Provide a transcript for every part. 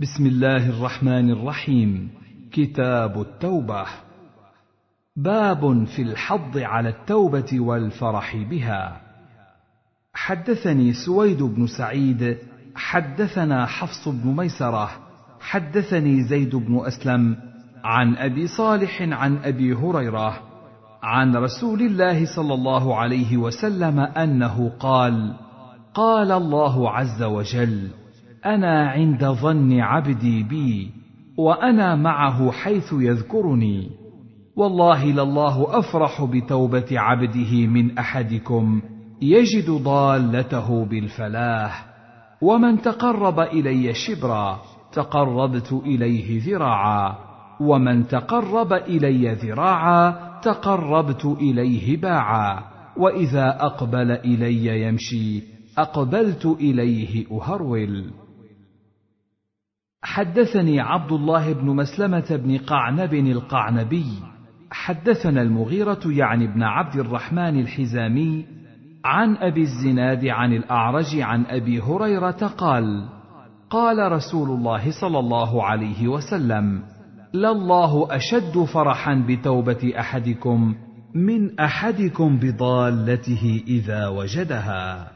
بسم الله الرحمن الرحيم. كتاب التوبة. باب في الحض على التوبة والفرح بها. حدثني سويد بن سعيد. حدثنا حفص بن ميسرة. حدثني زيد بن أسلم. عن أبي صالح عن أبي هريرة. عن رسول الله صلى الله عليه وسلم أنه قال قال الله عز وجل أنا عند ظن عبدي بي وأنا معه حيث يذكرني. والله لله أفرح بتوبة عبده من أحدكم يجد ضالته بالفلاح. ومن تقرب إلي شبرا تقربت إليه ذراعا. ومن تقرب إلي ذراعا تقربت إليه باعا. وإذا أقبل إلي يمشي أقبلت إليه أهرول. حدثني عبد الله بن مسلمة بن قعنب القعنبي. حدثنا المغيرة يعني بن عبد الرحمن الحزامي عن أبي الزناد عن الأعرج عن أبي هريرة قال قال رسول الله صلى الله عليه وسلم لله أشد فرحا بتوبة أحدكم من أحدكم بضالته إذا وجدها.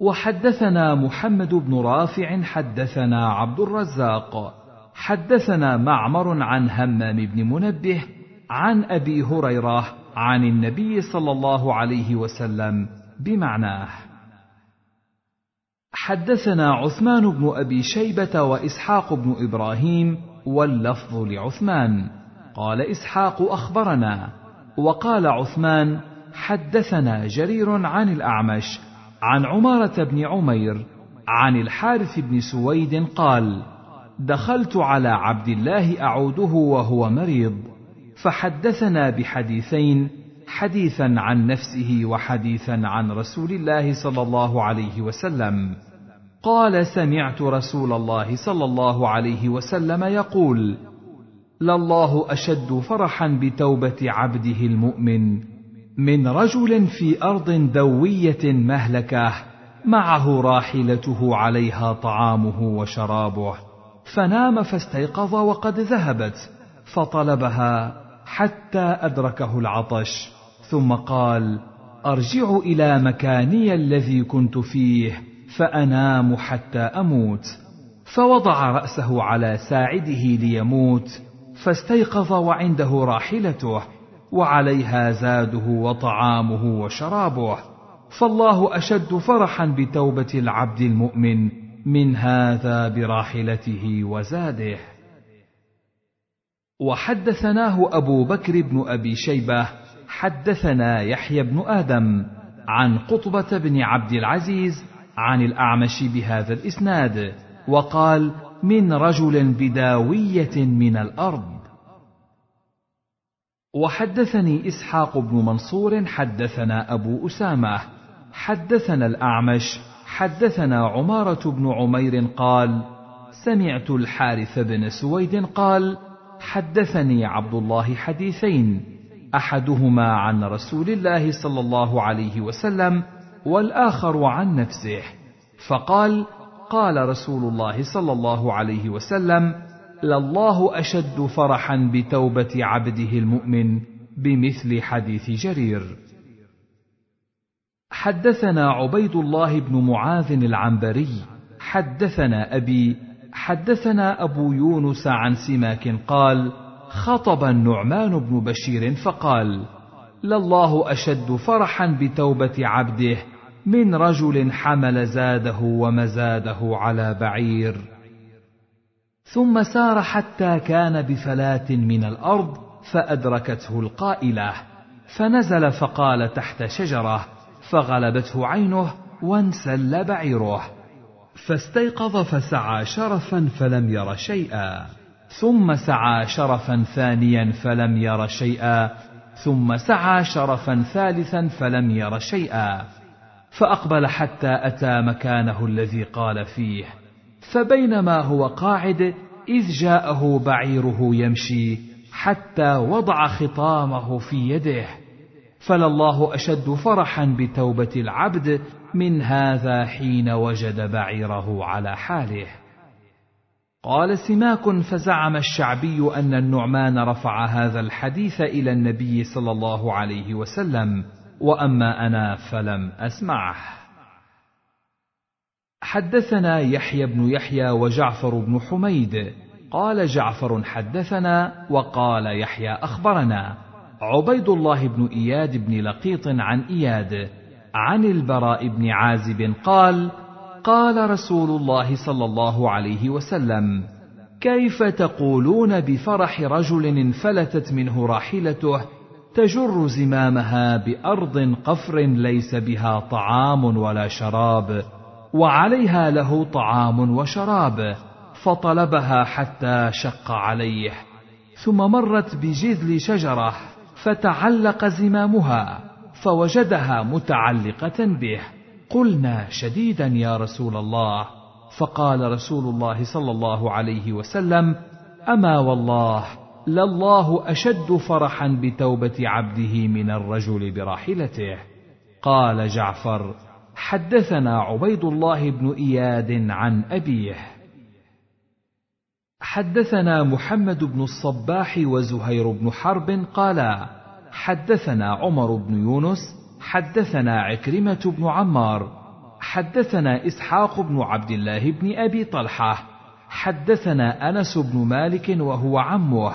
وحدثنا محمد بن رافع حدثنا عبد الرزاق. حدثنا معمر عن همام بن منبه عن أبي هريرة عن النبي صلى الله عليه وسلم بمعناه. حدثنا عثمان بن أبي شيبة وإسحاق بن إبراهيم واللفظ لعثمان. قال إسحاق أخبرنا وقال عثمان حدثنا جرير عن الأعمش عن عمارة بن عمير عن الحارث بن سويد قال دخلت على عبد الله أعوده وهو مريض فحدثنا بحديثين حديثا عن نفسه وحديثا عن رسول الله صلى الله عليه وسلم. قال سمعت رسول الله صلى الله عليه وسلم يقول لله أشد فرحا بتوبة عبده المؤمن من رجل في أرض دوية مهلكه معه راحلته عليها طعامه وشرابه. فنام فاستيقظ وقد ذهبت فطلبها حتى أدركه العطش. ثم قال أرجع إلى مكاني الذي كنت فيه فأنام حتى أموت. فوضع رأسه على ساعده ليموت فاستيقظ وعنده راحلته. وعليها زاده وطعامه وشرابه. فالله أشد فرحا بتوبة العبد المؤمن من هذا براحلته وزاده. وحدثناه أبو بكر بن أبي شيبة حدثنا يحيى بن آدم عن قطبة بن عبد العزيز عن الأعمش بهذا الإسناد وقال من رجل بداوية من الأرض. وحدثني إسحاق بن منصور حدثنا أبو أسامة حدثنا الأعمش حدثنا عمارة بن عمير قال سمعت الحارث بن سويد قال حدثني عبد الله حديثين أحدهما عن رسول الله صلى الله عليه وسلم والآخر عن نفسه فقال قال رسول الله صلى الله عليه وسلم لله اشد فرحا بتوبه عبده المؤمن بمثل حديث جرير. حدثنا عبيد الله بن معاذ العنبري. حدثنا ابي حدثنا ابو يونس عن سماك قال خطب النعمان بن بشير فقال لله اشد فرحا بتوبه عبده من رجل حمل زاده ومزاده على بعير. ثم سار حتى كان بفلاه من الأرض فأدركته القائلة فنزل فقال تحت شجرة فغلبته عينه وانسل بعيره. فاستيقظ فسعى شرفا فلم ير شيئا. ثم سعى شرفا ثانيا فلم ير شيئا. ثم سعى شرفا ثالثا فلم ير شيئا. فأقبل حتى أتى مكانه الذي قال فيه. فبينما هو قاعد إذ جاءه بعيره يمشي حتى وضع خطامه في يده. فلله أشد فرحا بتوبة العبد من هذا حين وجد بعيره على حاله. قال سماك فزعم الشعبي أن النعمان رفع هذا الحديث إلى النبي صلى الله عليه وسلم وأما أنا فلم أسمعه. حدثنا يحيى بن يحيى وجعفر بن حميد. قال جعفر حدثنا وقال يحيى أخبرنا. عبيد الله بن إياد بن لقيط عن إياد عن البراء بن عازب قال قال رسول الله صلى الله عليه وسلم كيف تقولون بفرح رجل انفلتت منه راحلته تجر زمامها بأرض قفر ليس بها طعام ولا شراب؟ وعليها له طعام وشراب فطلبها حتى شق عليه ثم مرت بجذل شجرة فتعلق زمامها فوجدها متعلقة به. قلنا شديدا يا رسول الله. فقال رسول الله صلى الله عليه وسلم أما والله لله أشد فرحا بتوبة عبده من الرجل براحلته قال جعفر حدثنا عبيد الله بن إياد عن أبيه. حدثنا محمد بن الصباح وزهير بن حرب قالا حدثنا عمر بن يونس حدثنا عكرمة بن عمار حدثنا إسحاق بن عبد الله بن أبي طلحة حدثنا أنس بن مالك وهو عمه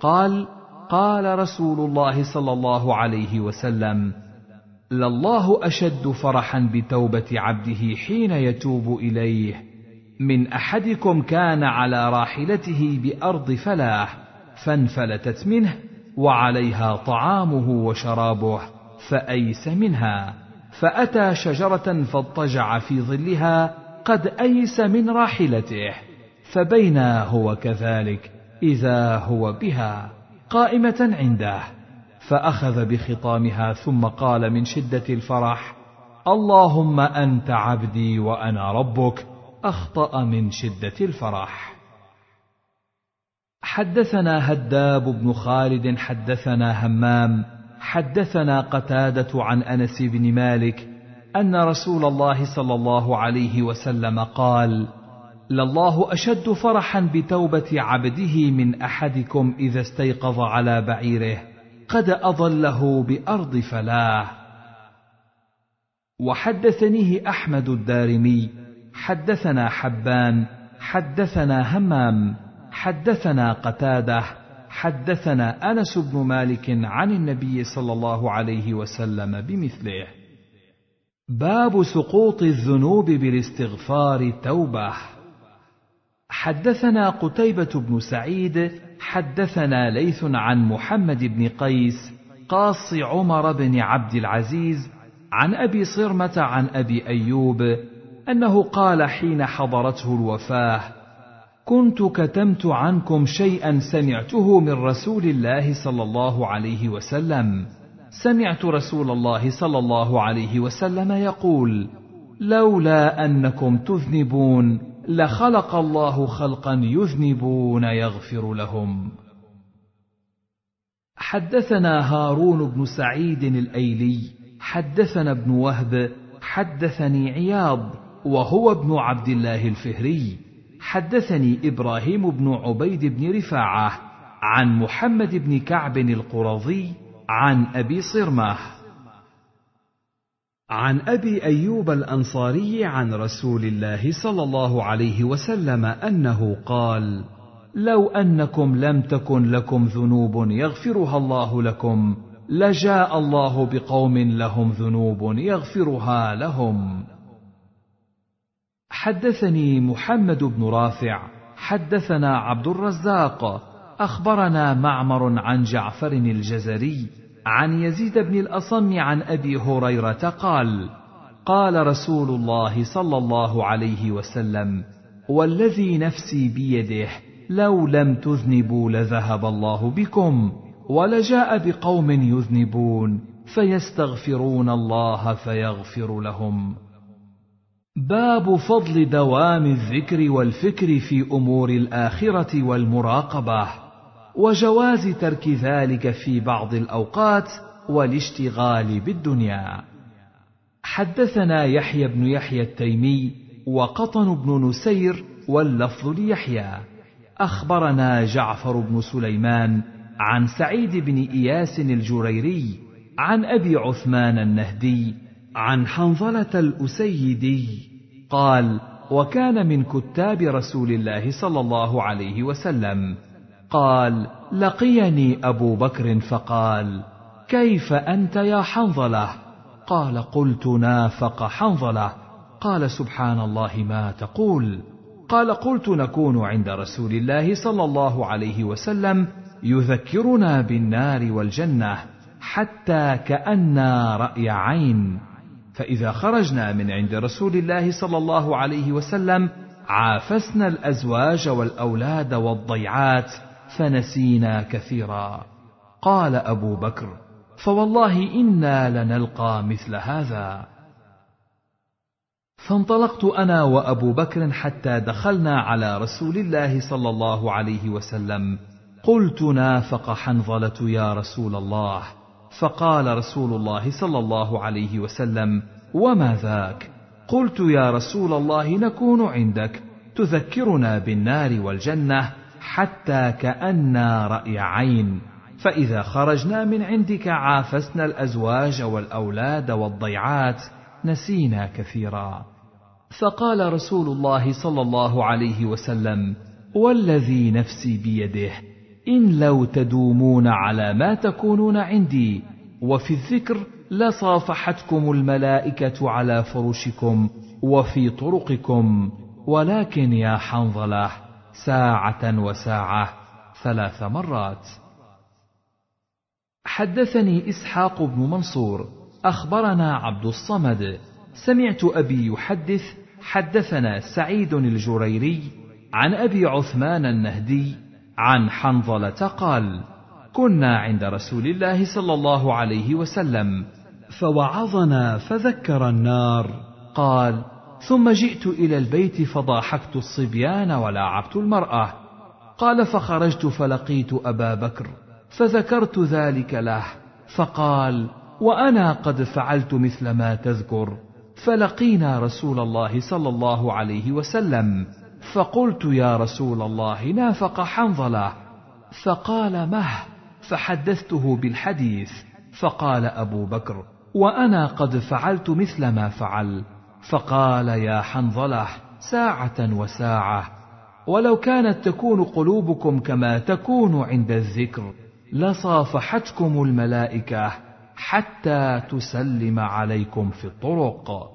قال قال رسول الله صلى الله عليه وسلم لله اشد فرحا بتوبه عبده حين يتوب اليه. من احدكم كان على راحلته بارض فلاه فانفلتت منه وعليها طعامه وشرابه فايس منها. فاتى شجره فاضطجع في ظلها قد ايس من راحلته. فبينا هو كذلك اذا هو بها قائمه عنده. فأخذ بخطامها ثم قال من شدة الفرح اللهم أنت عبدي وأنا ربك أخطأ من شدة الفرح. حدثنا هداب بن خالد حدثنا همام حدثنا قتادة عن أنس بن مالك أن رسول الله صلى الله عليه وسلم قال لله أشد فرحا بتوبة عبده من أحدكم إذا استيقظ على بعيره. قد أضله بأرض فلاه. وحدثنيه أحمد الدارمي حدثنا حبان حدثنا همام حدثنا قتادة حدثنا أنس بن مالك عن النبي صلى الله عليه وسلم بمثله. باب سقوط الذنوب بالاستغفار توبة. حدثنا قتيبة بن سعيد حدثنا ليث عن محمد بن قيس قاص عمر بن عبد العزيز عن أبي صرمة عن أبي أيوب أنه قال حين حضرته الوفاة كنت كتمت عنكم شيئا سمعته من رسول الله صلى الله عليه وسلم. سمعت رسول الله صلى الله عليه وسلم يقول لولا أنكم تذنبون لخلق الله خلقا يذنبون يغفر لهم. حدثنا هارون بن سعيد الأيلي حدثنا ابن وهب حدثني عياض وهو ابن عبد الله الفهري. حدثني إبراهيم بن عبيد بن رفاعة عن محمد بن كعب القرظي عن أبي صرمه عن أبي أيوب الأنصاري عن رسول الله صلى الله عليه وسلم أنه قال لو أنكم لم تكن لكم ذنوب يغفرها الله لكم لجاء الله بقوم لهم ذنوب يغفرها لهم. حدثني محمد بن رافع حدثنا عبد الرزاق أخبرنا معمر عن جعفر الجزري عن يزيد بن الأصم عن أبي هريرة قال قال رسول الله صلى الله عليه وسلم والذي نفسي بيده لو لم تذنبوا لذهب الله بكم ولجاء بقوم يذنبون فيستغفرون الله فيغفر لهم. باب فضل دوام الذكر والفكر في أمور الآخرة والمراقبة. وجواز ترك ذلك في بعض الأوقات والاشتغال بالدنيا. حدثنا يحيى بن يحيى التيمي وقطن بن نسير واللفظ ليحيى. أخبرنا جعفر بن سليمان عن سعيد بن إياس الجريري عن أبي عثمان النهدي عن حنظلة الأسيدي قال وكان من كتاب رسول الله صلى الله عليه وسلم قال لقيني أبو بكر فقال كيف أنت يا حنظلة؟ قال قلت نافق حنظلة. قال سبحان الله ما تقول. قال قلت نكون عند رسول الله صلى الله عليه وسلم يذكرنا بالنار والجنة حتى كانا رأي عين. فإذا خرجنا من عند رسول الله صلى الله عليه وسلم عافسنا الأزواج والأولاد والضيعات فنسينا كثيرا. قال أبو بكر فوالله إنا لنلقى مثل هذا. فانطلقت أنا وأبو بكر حتى دخلنا على رسول الله صلى الله عليه وسلم. قلت نافق حنظلة يا رسول الله. فقال رسول الله صلى الله عليه وسلم وما ذاك؟ قلت يا رسول الله نكون عندك تذكرنا بالنار والجنة. حتى كانا رأي عين. فإذا خرجنا من عندك عافسنا الأزواج والأولاد والضيعات نسينا كثيرا. فقال رسول الله صلى الله عليه وسلم والذي نفسي بيده إن لو تدومون على ما تكونون عندي وفي الذكر لصافحتكم الملائكة على فرشكم وفي طرقكم ولكن يا حنظلة ساعة وساعة ثلاث مرات. حدثني إسحاق بن منصور أخبرنا عبد الصمد. سمعت أبي يحدث حدثنا سعيد الجريري عن أبي عثمان النهدي عن حنظلة قال كنا عند رسول الله صلى الله عليه وسلم فوعظنا فذكر النار. قال ثم جئت إلى البيت فضاحكت الصبيان ولاعبت المرأة. قال فخرجت فلقيت أبا بكر فذكرت ذلك له فقال وأنا قد فعلت مثل ما تذكر. فلقينا رسول الله صلى الله عليه وسلم فقلت يا رسول الله نافق حنظلة. فقال مه فحدثته بالحديث. فقال أبو بكر وأنا قد فعلت مثل ما فعل. فقال يا حنظلة ساعة وساعة ولو كانت تكون قلوبكم كما تكون عند الذكر لصافحتكم الملائكة حتى تسلم عليكم في الطرق.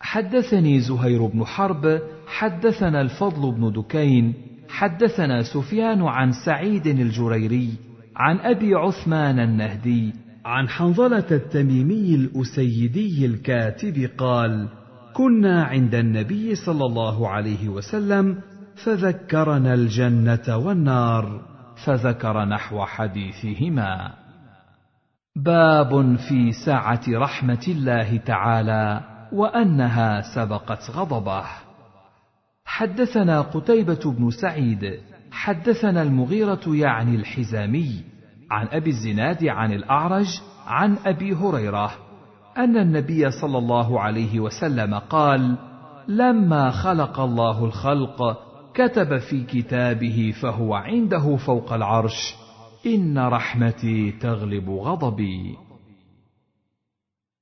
حدثني زهير بن حرب حدثنا الفضل بن دكين حدثنا سفيان عن سعيد الجريري عن أبي عثمان النهدي عن حنظلة التميمي الأسيدي الكاتب قال كنا عند النبي صلى الله عليه وسلم فذكرنا الجنة والنار فذكر نحو حديثهما. باب في سعه رحمة الله تعالى وأنها سبقت غضبه. حدثنا قتيبة بن سعيد حدثنا المغيرة يعني الحزامي عن أبي الزناد عن الأعرج عن أبي هريرة أن النبي صلى الله عليه وسلم قال لما خلق الله الخلق كتب في كتابه فهو عنده فوق العرش إن رحمتي تغلب غضبي.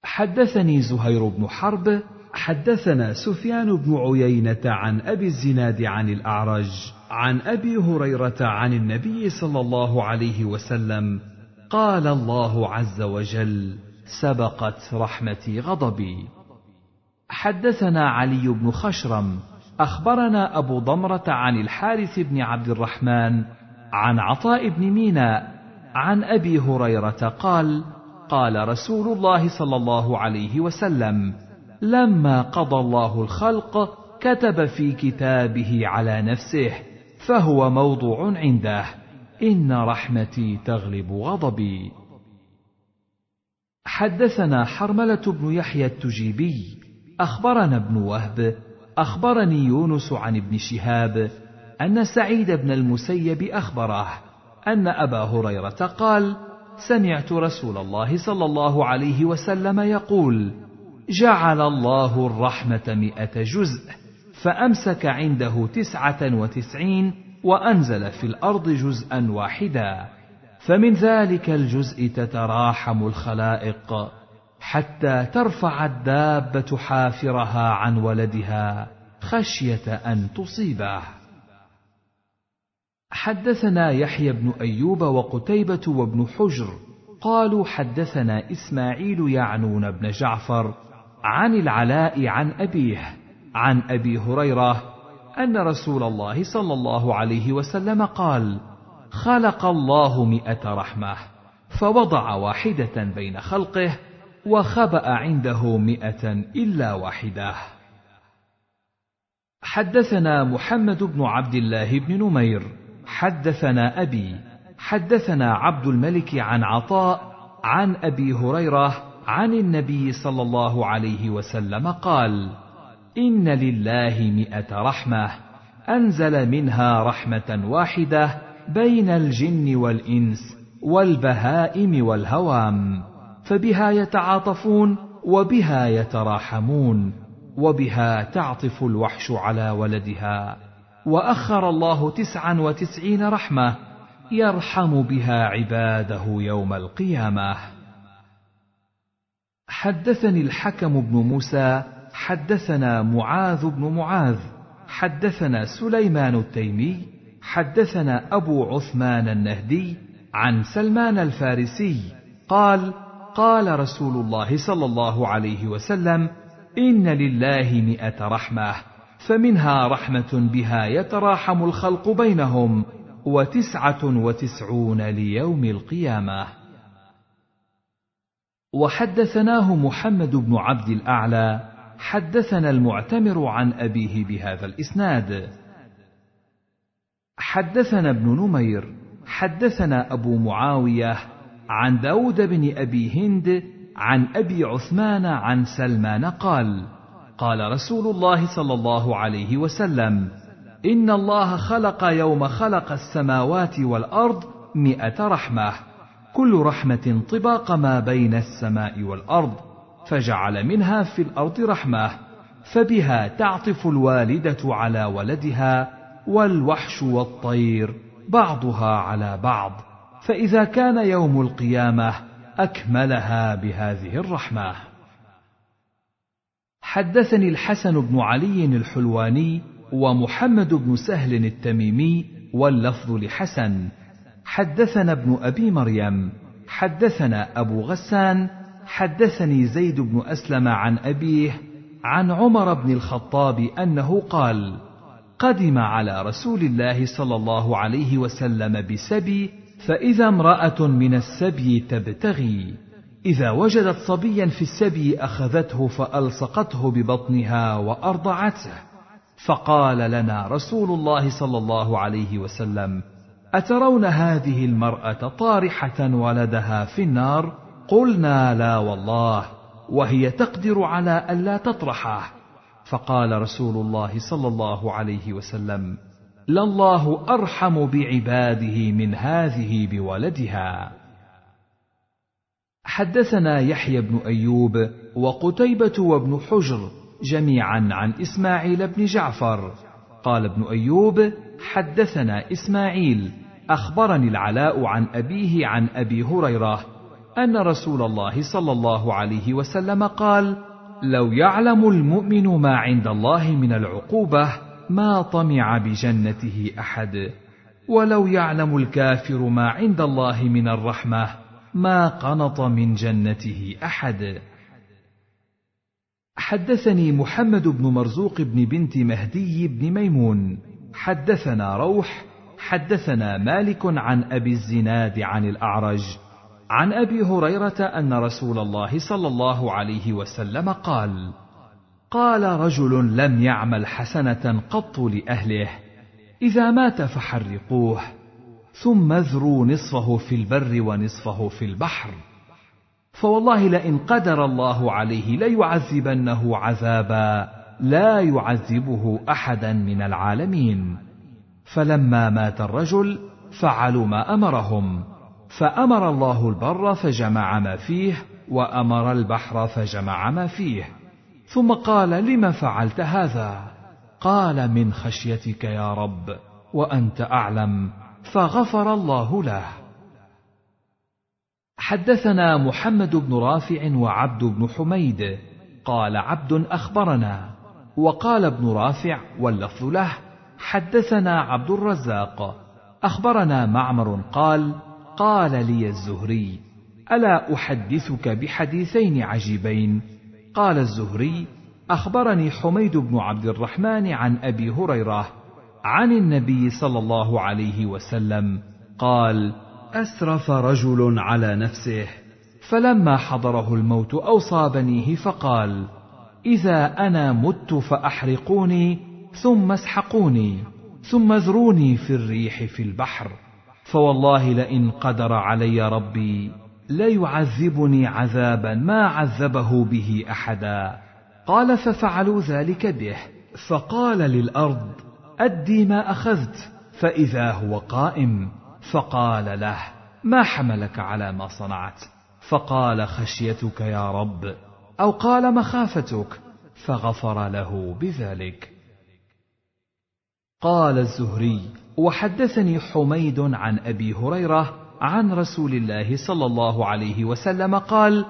حدثني زهير بن حرب حدثنا سفيان بن عيينة عن أبي الزناد عن الأعرج عن أبي هريرة عن النبي صلى الله عليه وسلم قال الله عز وجل سبقت رحمتي غضبي. حدثنا علي بن خشرم أخبرنا أبو ضمرة عن الحارث بن عبد الرحمن عن عطاء بن ميناء عن أبي هريرة قال قال رسول الله صلى الله عليه وسلم لما قضى الله الخلق كتب في كتابه على نفسه. فهو موضوع عنده. إن رحمتي تغلب غضبي. حدثنا حرملة بن يحيى التجيبي. أخبرنا ابن وهب. أخبرني يونس عن ابن شهاب. أن سعيد بن المسيب أخبره أن أبا هريرة قال سمعت رسول الله صلى الله عليه وسلم يقول جعل الله الرحمة مائه جزء. فأمسك عنده تسعة وتسعين وأنزل في الأرض جزءا واحدا. فمن ذلك الجزء تتراحم الخلائق حتى ترفع الدابة حافرها عن ولدها خشية أن تصيبه. حدثنا يحيى بن أيوب وقتيبة وابن حجر قالوا حدثنا إسماعيل يعنون بن جعفر عن العلاء عن أبيه عن أبي هريرة أن رسول الله صلى الله عليه وسلم قال خلق الله مئة رحمة فوضع واحدة بين خلقه وخبأ عنده مئة إلا واحدة. حدثنا محمد بن عبد الله بن نمير حدثنا أبي حدثنا عبد الملك عن عطاء عن أبي هريرة عن النبي صلى الله عليه وسلم قال إن لله مئة رحمة أنزل منها رحمة واحدة بين الجن والإنس والبهائم والهوام فبها يتعاطفون وبها يتراحمون وبها تعطف الوحش على ولدها. وأخر الله تسعا وتسعين رحمة يرحم بها عباده يوم القيامة. حدثني الحكم بن موسى حدثنا معاذ بن معاذ حدثنا سليمان التيمي حدثنا أبو عثمان النهدي عن سلمان الفارسي قال قال رسول الله صلى الله عليه وسلم إن لله مئة رحمة فمنها رحمة بها يتراحم الخلق بينهم وتسعة وتسعون ليوم القيامة. وحدثناه محمد بن عبد الأعلى حدثنا المعتمر عن أبيه بهذا الإسناد. حدثنا ابن نمير حدثنا أبو معاوية عن داود بن أبي هند عن أبي عثمان عن سلمان قال قال رسول الله صلى الله عليه وسلم إن الله خلق يوم خلق السماوات والأرض مئة رحمة كل رحمة طباق ما بين السماء والأرض. فجعل منها في الأرض رحمة فبها تعطف الوالدة على ولدها والوحش والطير بعضها على بعض فإذا كان يوم القيامة أكملها بهذه الرحمة. حدثني الحسن بن علي الحلواني ومحمد بن سهل التميمي واللفظ لحسن حدثنا ابن أبي مريم حدثنا أبو غسان حدثني زيد بن أسلم عن أبيه عن عمر بن الخطاب أنه قال قدم على رسول الله صلى الله عليه وسلم بسبي فإذا امرأة من السبي تبتغي. إذا وجدت صبيا في السبي أخذته فألصقته ببطنها وأرضعته. فقال لنا رسول الله صلى الله عليه وسلم أترون هذه المرأة طارحة ولدها في النار؟ قلنا لا والله وهي تقدر على ألا تطرحه. فقال رسول الله صلى الله عليه وسلم لله أرحم بعباده من هذه بولدها. حدثنا يحيى بن أيوب وقتيبة وابن حجر جميعا عن إسماعيل بن جعفر. قال ابن أيوب حدثنا إسماعيل أخبرني العلاء عن أبيه عن أبي هريرة أن رسول الله صلى الله عليه وسلم قال لو يعلم المؤمن ما عند الله من العقوبة ما طمع بجنته أحد. ولو يعلم الكافر ما عند الله من الرحمة ما قنط من جنته أحد. حدثني محمد بن مرزوق بن بنت مهدي بن ميمون. حدثنا روح حدثنا مالك عن أبي الزناد عن الأعرج. عن أبي هريرة أن رسول الله صلى الله عليه وسلم قال قال رجل لم يعمل حسنة قط لأهله إذا مات فحرقوه ثم اذروا نصفه في البر ونصفه في البحر. فوالله لئن قدر الله عليه ليعذبنه عذابا لا يعذبه أحدا من العالمين. فلما مات الرجل فعلوا ما أمرهم. فأمر الله البر فجمع ما فيه وأمر البحر فجمع ما فيه. ثم قال لم فعلت هذا؟ قال من خشيتك يا رب وأنت أعلم. فغفر الله له. حدثنا محمد بن رافع وعبد بن حميد. قال عبد أخبرنا. وقال ابن رافع واللفظ له. حدثنا عبد الرزاق. أخبرنا معمر قال قال لي الزهري ألا أحدثك بحديثين عجيبين؟ قال الزهري أخبرني حميد بن عبد الرحمن عن أبي هريرة عن النبي صلى الله عليه وسلم قال أسرف رجل على نفسه فلما حضره الموت اوصى بنيه فقال إذا أنا مت فأحرقوني ثم اسحقوني ثم اذروني في الريح في البحر. فوالله لئن قدر علي ربي ليعذبني عذابا ما عذبه به أحدا. قال ففعلوا ذلك به. فقال للأرض أدي ما أخذت فإذا هو قائم. فقال له ما حملك على ما صنعت؟ فقال خشيتك يا رب أو قال مخافتك؟ فغفر له بذلك. قال الزهري وحدثني حميد عن أبي هريرة عن رسول الله صلى الله عليه وسلم قال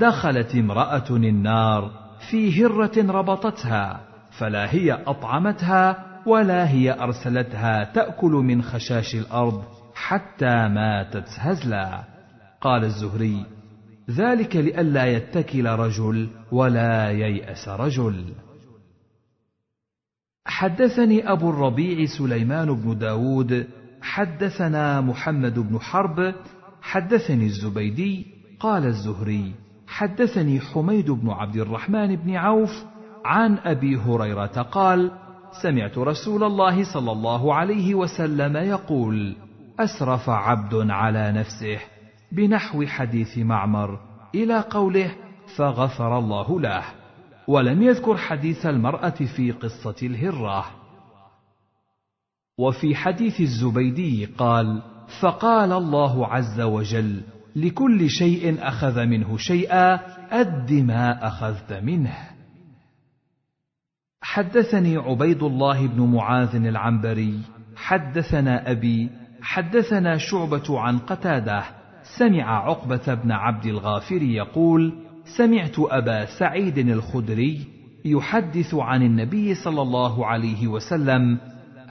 دخلت امرأة النار في هرة ربطتها فلا هي أطعمتها ولا هي أرسلتها تأكل من خشاش الأرض حتى ماتت هزلا. قال الزهري ذلك لئلا يتكل رجل ولا ييأس رجل. حدثني أبو الربيع سليمان بن داود حدثنا محمد بن حرب حدثني الزبيدي قال الزهري حدثني حميد بن عبد الرحمن بن عوف عن أبي هريرة قال سمعت رسول الله صلى الله عليه وسلم يقول أسرف عبد على نفسه بنحو حديث معمر إلى قوله فغفر الله له. ولم يذكر حديث المرأة في قصة الهرة. وفي حديث الزبيدي قال فقال الله عز وجل لكل شيء أخذ منه شيئا اد ما أخذت منه. حدثني عبيد الله بن معاذ العنبري حدثنا أبي حدثنا شعبة عن قتادة سمع عقبة بن عبد الغافر يقول سمعت أبا سعيد الخدري يحدث عن النبي صلى الله عليه وسلم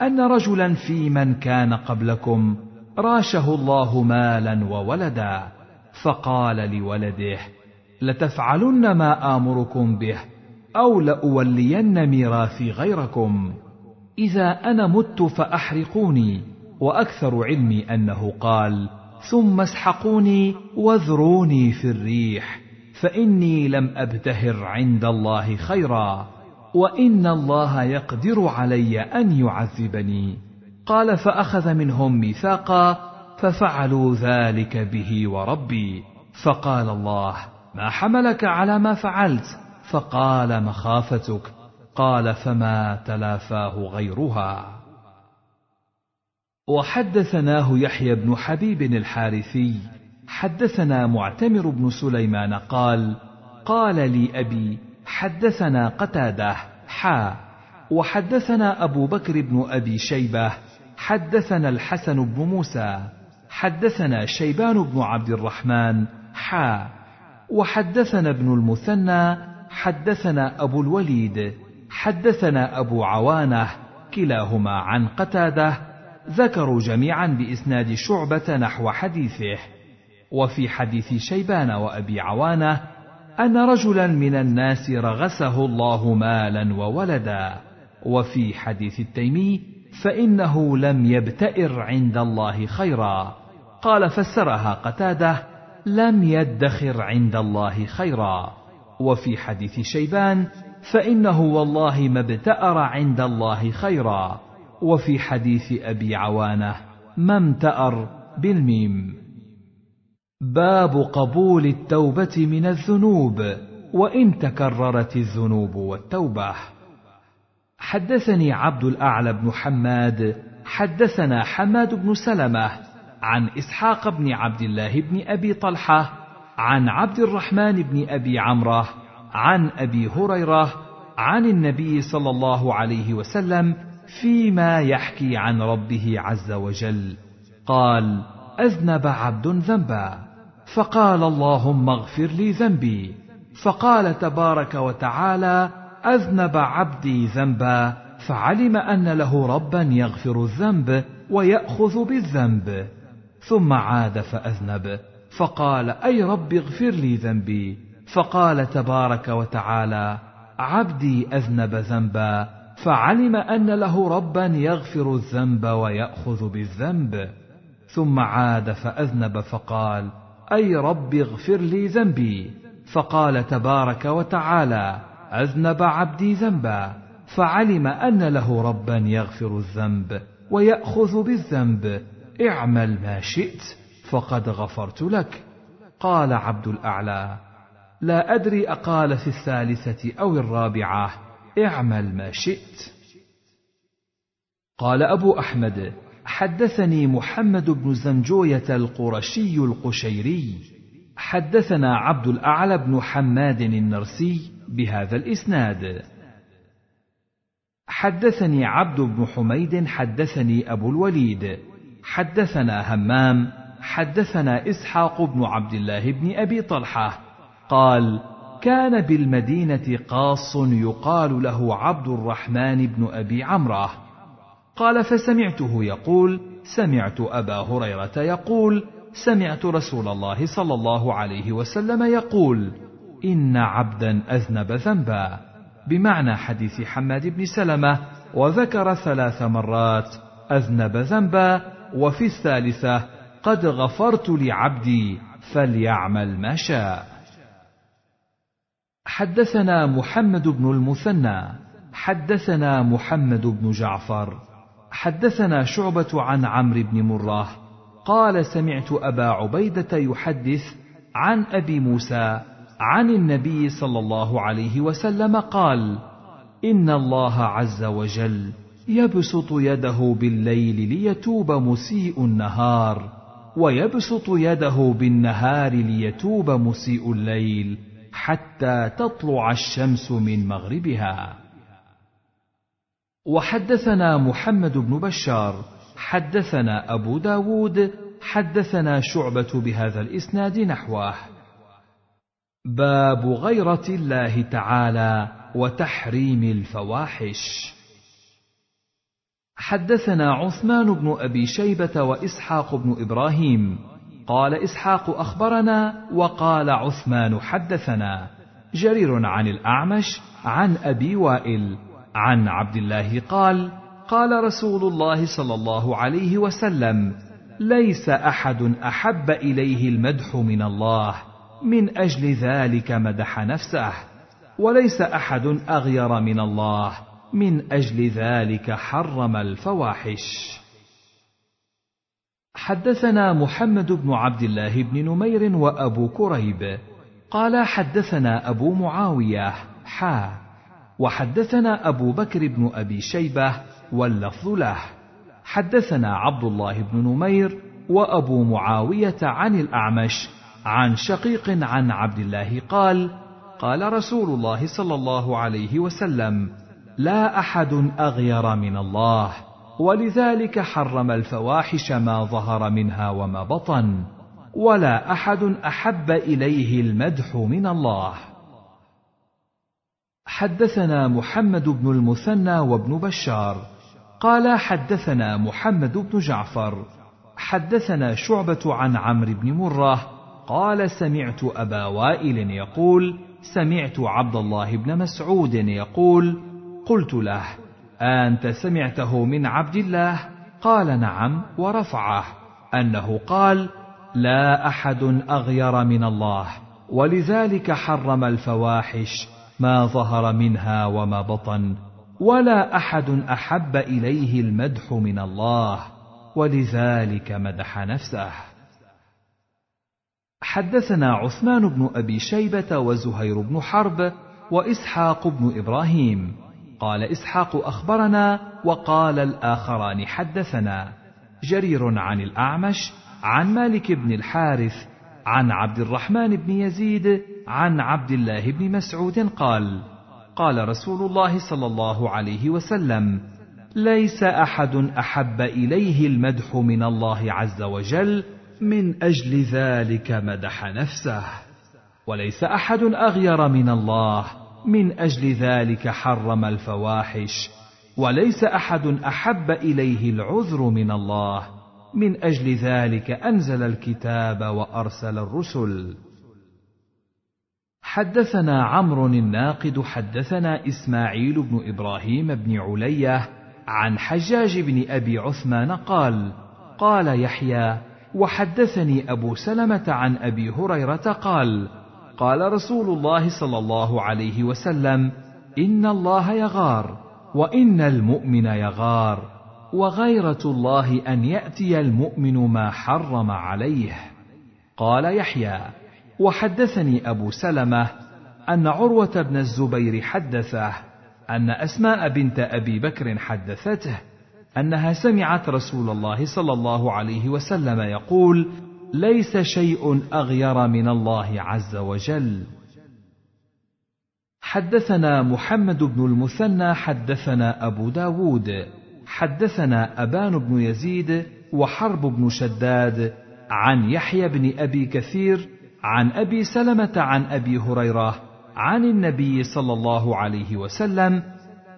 أن رجلا في من كان قبلكم راشه الله مالا وولدا فقال لولده لتفعلن ما آمركم به أو لأولين ميراثي غيركم. إذا أنا مت فأحرقوني وأكثر علمي أنه قال ثم اسحقوني واذروني في الريح. فإني لم أبتهر عند الله خيرا وإن الله يقدر علي أن يعذبني. قال فأخذ منهم ميثاقا ففعلوا ذلك به وربي. فقال الله ما حملك على ما فعلت؟ فقال مخافتك. قال فما تلافاه غيرها. وحدثناه يحيى بن حبيب الحارثي حدثنا معتمر بن سليمان قال قال لي أبي حدثنا قتادة حا. وحدثنا أبو بكر بن أبي شيبة حدثنا الحسن بن موسى حدثنا شيبان بن عبد الرحمن حا. وحدثنا ابن المثنى حدثنا أبو الوليد حدثنا أبو عوانة كلاهما عن قتادة ذكروا جميعا بإسناد شعبة نحو حديثه. وفي حديث شيبان وأبي عوانة أن رجلا من الناس رغسه الله مالا وولدا. وفي حديث التيمي فإنه لم يبتئر عند الله خيرا. قال فسرها قتادة لم يدخر عند الله خيرا. وفي حديث شيبان فإنه والله ما ابتأر عند الله خيرا. وفي حديث أبي عوانة ما امتأر بالميم. باب قبول التوبة من الذنوب وإن تكررت الذنوب والتوبة. حدثني عبد الأعلى بن حماد حدثنا حماد بن سلمة عن إسحاق بن عبد الله بن أبي طلحة عن عبد الرحمن بن أبي عمرة عن أبي هريرة عن النبي صلى الله عليه وسلم فيما يحكي عن ربه عز وجل. قال أذنب عبد ذنبا. فقال اللهم اغفر لي ذنبي. فقال تبارك وتعالى أذنب عبدي ذنبا فعلم أن له ربا يغفر الذنب ويأخذ بالذنب. ثم عاد فأذنب. فقال أي رب اغفر لي ذنبي؟ فقال تبارك وتعالى عبدي أذنب ذنبا فعلم أن له ربا يغفر الذنب ويأخذ بالذنب. ثم عاد فأذنب فقال أي رب اغفر لي ذنبي. فقال تبارك وتعالى أذنب عبدي ذنبا. فعلم أن له ربا يغفر الذنب ويأخذ بالذنب. اعمل ما شئت فقد غفرت لك. قال عبد الأعلى لا أدري أقال في الثالثة أو الرابعة. اعمل ما شئت. قال أبو أحمد حدثني محمد بن زنجوية القرشي القشيري. حدثنا عبد الأعلى بن حماد النرسي بهذا الإسناد. حدثني عبد بن حميد حدثني أبو الوليد. حدثنا همام حدثنا إسحاق بن عبد الله بن أبي طلحة. قال كان بالمدينة قاص يقال له عبد الرحمن بن أبي عمرة. قال فسمعته يقول سمعت أبا هريرة يقول سمعت رسول الله صلى الله عليه وسلم يقول إن عبدا أذنب ذنبا. بمعنى حديث حماد بن سلمة وذكر ثلاث مرات أذنب ذنبا وفي الثالثة قد غفرت لعبدي فليعمل ما شاء. حدثنا محمد بن المثنى حدثنا محمد بن جعفر حدثنا شعبة عن عمرو بن مره قال سمعت أبا عبيدة يحدث عن أبي موسى عن النبي صلى الله عليه وسلم قال إن الله عز وجل يبسط يده بالليل ليتوب مسيء النهار ويبسط يده بالنهار ليتوب مسيء الليل حتى تطلع الشمس من مغربها. وحدثنا محمد بن بشار حدثنا أبو داود حدثنا شعبة بهذا الإسناد نحوه. باب غيرة الله تعالى وتحريم الفواحش. حدثنا عثمان بن أبي شيبة وإسحاق بن إبراهيم. قال إسحاق أخبرنا وقال عثمان حدثنا. جرير عن الأعمش عن أبي وائل. عن عبد الله قال قال رسول الله صلى الله عليه وسلم ليس أحد أحب إليه المدح من الله من أجل ذلك مدح نفسه وليس أحد أغير من الله من أجل ذلك حرم الفواحش. حدثنا محمد بن عبد الله بن نمير وأبو كريب قال حدثنا أبو معاوية حا وحدثنا أبو بكر بن أبي شيبة واللفظ له. حدثنا عبد الله بن نمير وأبو معاوية عن الأعمش عن شقيق عن عبد الله قال قال رسول الله صلى الله عليه وسلم لا أحد أغير من الله ولذلك حرم الفواحش ما ظهر منها وما بطن ولا أحد أحب إليه المدح من الله. حدثنا محمد بن المثنى وابن بشار. قال حدثنا محمد بن جعفر. حدثنا شعبة عن عمرو بن مرة. قال سمعت أبا وائل يقول سمعت عبد الله بن مسعود يقول قلت له أنت سمعته من عبد الله؟ قال نعم ورفعه. أنه قال لا أحد أغير من الله ولذلك حرم الفواحش. ما ظهر منها وما بطن ولا أحد أحب إليه المدح من الله ولذلك مدح نفسه. حدثنا عثمان بن أبي شيبة وزهير بن حرب وإسحاق بن إبراهيم. قال إسحاق أخبرنا وقال الآخران حدثنا. جرير عن الأعمش عن مالك بن الحارث عن عبد الرحمن بن يزيد عن عبد الله بن مسعود قال قال رسول الله صلى الله عليه وسلم ليس أحد أحب إليه المدح من الله عز وجل من أجل ذلك مدح نفسه وليس أحد أغير من الله من أجل ذلك حرم الفواحش وليس أحد أحب إليه العذر من الله من أجل ذلك أنزل الكتاب وأرسل الرسل. حدثنا عمرو الناقد حدثنا إسماعيل بن إبراهيم بن علية عن حجاج بن أبي عثمان قال قال يحيى وحدثني أبو سلمة عن أبي هريرة قال قال رسول الله صلى الله عليه وسلم إن الله يغار وإن المؤمن يغار وغيرة الله أن يأتي المؤمن ما حرم عليه. قال يحيى وحدثني أبو سلمة أن عروة بن الزبير حدثه أن أسماء بنت أبي بكر حدثته أنها سمعت رسول الله صلى الله عليه وسلم يقول ليس شيء أغير من الله عز وجل. حدثنا محمد بن المثنى حدثنا أبو داود حدثنا أبان بن يزيد وحرب بن شداد عن يحيى بن أبي كثير عن أبي سلمة عن أبي هريرة عن النبي صلى الله عليه وسلم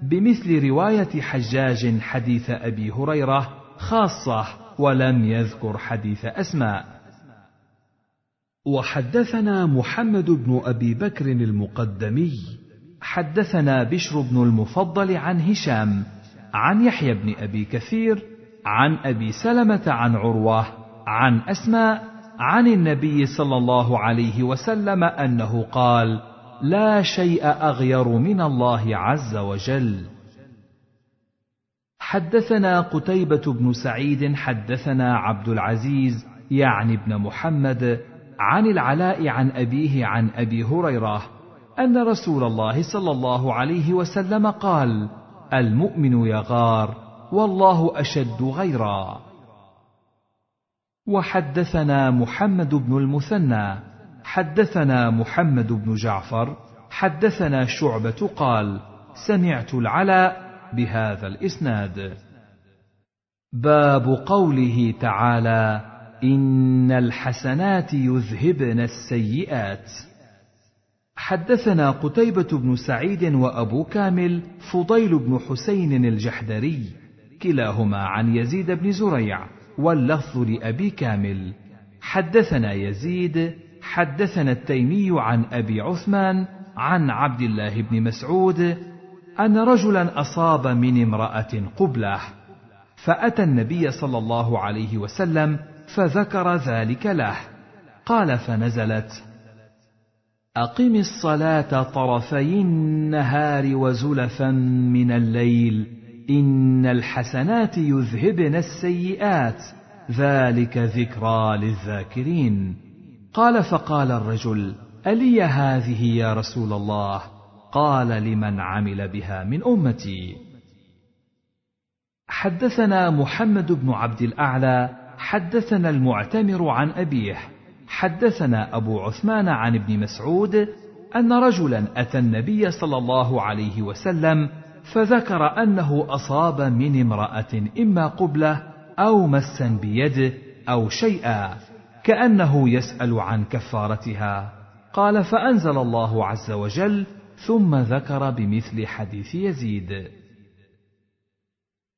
بمثل رواية حجاج حديث أبي هريرة خاصة ولم يذكر حديث أسماء. وحدثنا محمد بن أبي بكر المقدمي حدثنا بشر بن المفضل عن هشام عن يحيى بن أبي كثير عن أبي سلمة عن عروة عن أسماء عن النبي صلى الله عليه وسلم أنه قال لا شيء أغير من الله عز وجل حدثنا قتيبة بن سعيد حدثنا عبد العزيز يعني ابن محمد عن العلاء عن أبيه عن أبي هريرة أن رسول الله صلى الله عليه وسلم قال: المؤمن يغار والله أشد غيرا. وحدثنا محمد بن المثنى. حدثنا محمد بن جعفر. حدثنا شعبة قال: سمعت العلاء بهذا الإسناد. باب قوله تعالى: إن الحسنات يذهبن السيئات. حدثنا قتيبة بن سعيد وأبو كامل فضيل بن حسين الجحدري كلاهما عن يزيد بن زريع. واللفظ لأبي كامل. حدثنا يزيد حدثنا التيمي عن أبي عثمان عن عبد الله بن مسعود أن رجلا أصاب من امرأة قبله فأتى النبي صلى الله عليه وسلم فذكر ذلك له. قال فنزلت. أقم الصلاة طرفي النهار وزلفا من الليل. إن الحسنات يذهبن السيئات ذلك ذكرى للذاكرين. قال فقال الرجل ألي هذه يا رسول الله؟ قال لمن عمل بها من أمتي. حدثنا محمد بن عبد الأعلى حدثنا المعتمر عن أبيه حدثنا أبو عثمان عن ابن مسعود أن رجلا أتى النبي صلى الله عليه وسلم فذكر أنه أصاب من امرأة إما قبلة أو مسا بيده أو شيئا كأنه يسأل عن كفارتها. قال فأنزل الله عز وجل ثم ذكر بمثل حديث يزيد.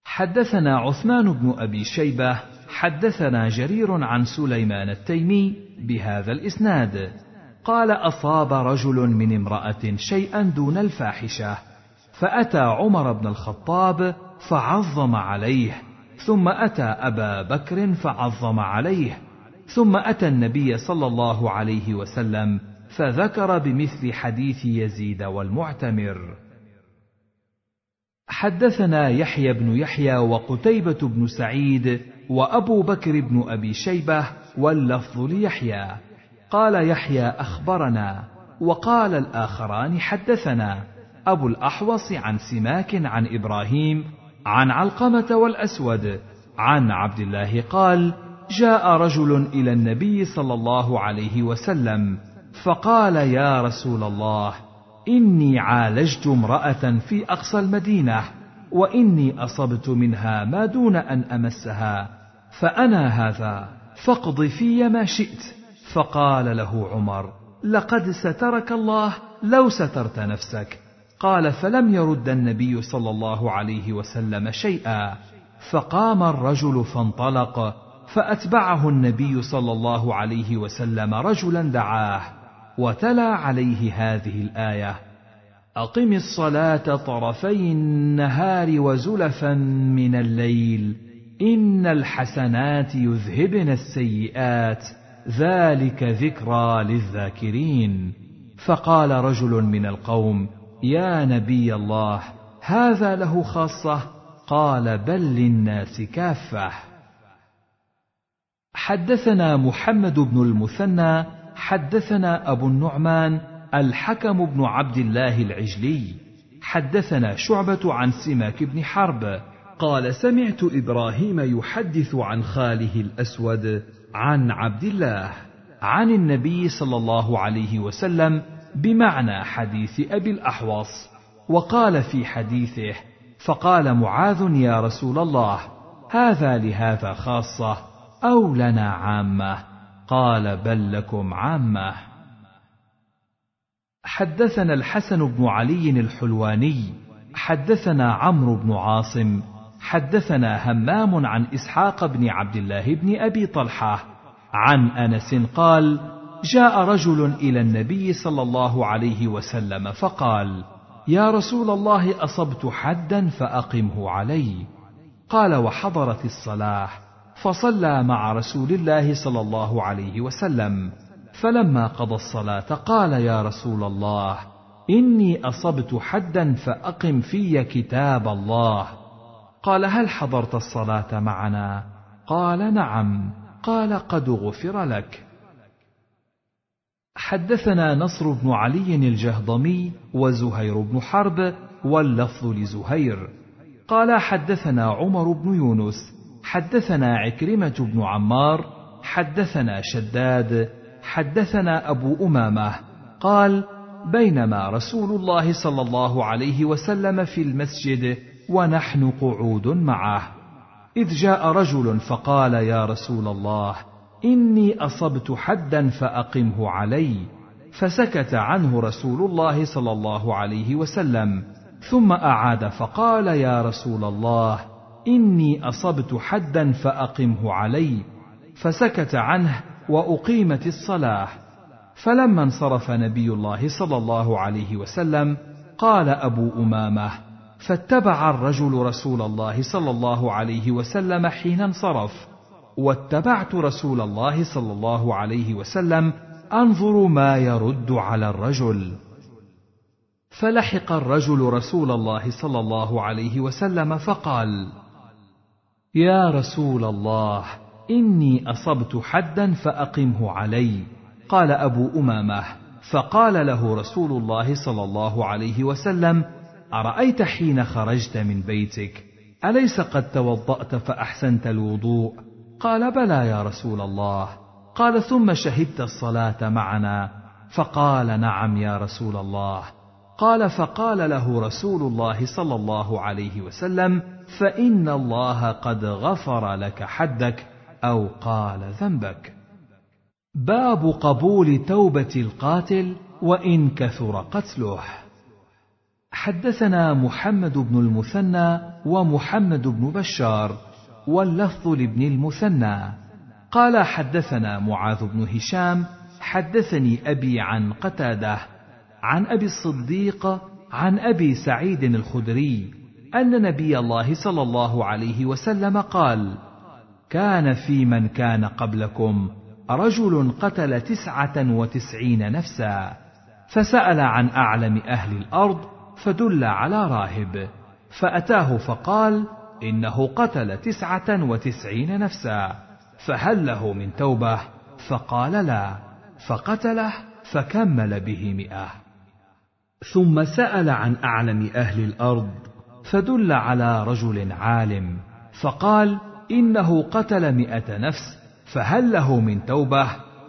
حدثنا عثمان بن أبي شيبة حدثنا جرير عن سليمان التيمي بهذا الإسناد. قال أصاب رجل من امرأة شيئا دون الفاحشة. فأتى عمر بن الخطاب فعظم عليه ثم أتى أبا بكر فعظم عليه ثم أتى النبي صلى الله عليه وسلم فذكر بمثل حديث يزيد والمعتمر. حدثنا يحيى بن يحيى وقتيبة بن سعيد وأبو بكر بن أبي شيبة واللفظ ليحيى. قال يحيى أخبرنا وقال الآخران حدثنا. أبو الأحوص عن سماك عن إبراهيم عن علقمة والأسود عن عبد الله قال جاء رجل إلى النبي صلى الله عليه وسلم فقال يا رسول الله إني عالجت امرأة في أقصى المدينة وإني أصبت منها ما دون أن أمسها فأنا هذا فاقض في ما شئت. فقال له عمر لقد سترك الله لو سترت نفسك. قال فلم يرد النبي صلى الله عليه وسلم شيئا. فقام الرجل فانطلق فأتبعه النبي صلى الله عليه وسلم رجلا دعاه وتلا عليه هذه الآية أقم الصلاة طرفي النهار وزلفا من الليل إن الحسنات يذهبن السيئات ذلك ذكرى للذاكرين. فقال رجل من القوم يا نبي الله هذا له خاصة؟ قال بل للناس كافة. حدثنا محمد بن المثنى حدثنا أبو النعمان الحكم بن عبد الله العجلي. حدثنا شعبة عن سماك بن حرب. قال سمعت إبراهيم يحدث عن خاله الأسود عن عبد الله عن النبي صلى الله عليه وسلم بمعنى حديث أبي الأحوص وقال في حديثه فقال معاذ يا رسول الله هذا لهذا خاصة أو لنا عامة؟ قال بل لكم عامة. حدثنا الحسن بن علي الحلواني حدثنا عمرو بن عاصم حدثنا همام عن إسحاق بن عبد الله بن أبي طلحة عن أنس قال جاء رجل إلى النبي صلى الله عليه وسلم فقال يا رسول الله أصبت حدا فأقمه علي. قال وحضرت الصلاة. فصلى مع رسول الله صلى الله عليه وسلم. فلما قضى الصلاة قال يا رسول الله إني أصبت حدا فأقم في كتاب الله. قال هل حضرت الصلاة معنا؟ قال نعم. قال قد غفر لك. حدثنا نصر بن علي الجهضمي وزهير بن حرب واللفظ لزهير. قال حدثنا عمر بن يونس حدثنا عكرمة بن عمار حدثنا شداد حدثنا أبو أمامة. قال بينما رسول الله صلى الله عليه وسلم في المسجد ونحن قعود معه. إذ جاء رجل فقال يا رسول الله إني أصبت حدا فأقمه علي فسكت عنه رسول الله صلى الله عليه وسلم ثم أعاد فقال يا رسول الله إني أصبت حدا فأقمه علي فسكت عنه وأقيمت الصلاة. فلما انصرف نبي الله صلى الله عليه وسلم قال أبو أمامة فاتبع الرجل رسول الله صلى الله عليه وسلم حين انصرف. واتبعت رسول الله صلى الله عليه وسلم أنظر ما يرد على الرجل. فلحق الرجل رسول الله صلى الله عليه وسلم فقال يا رسول الله إني أصبت حدا فأقمه علي. قال أبو أمامة فقال له رسول الله صلى الله عليه وسلم أرأيت حين خرجت من بيتك؟ أليس قد توضأت فأحسنت الوضوء؟ قال بلى يا رسول الله. قال ثم شهدت الصلاة معنا. فقال نعم يا رسول الله. قال فقال له رسول الله صلى الله عليه وسلم فإن الله قد غفر لك حدك أو قال ذنبك. باب قبول توبة القاتل وإن كثر قتله. حدثنا محمد بن المثنى ومحمد بن بشار. واللفظ لابن المثنى. قال حدثنا معاذ بن هشام حدثني أبي عن قتادة عن أبي الصديق عن أبي سعيد الخدري أن نبي الله صلى الله عليه وسلم قال كان في من كان قبلكم رجل قتل تسعة وتسعين نفسا فسأل عن أعلم أهل الأرض فدل على راهب فأتاه فقال إنه قتل تسعة وتسعين نفسا فهل له من توبة؟ فقال لا فقتله فكمل به مئة. ثم سأل عن أعلم أهل الأرض فدل على رجل عالم فقال إنه قتل مئة نفس فهل له من توبة؟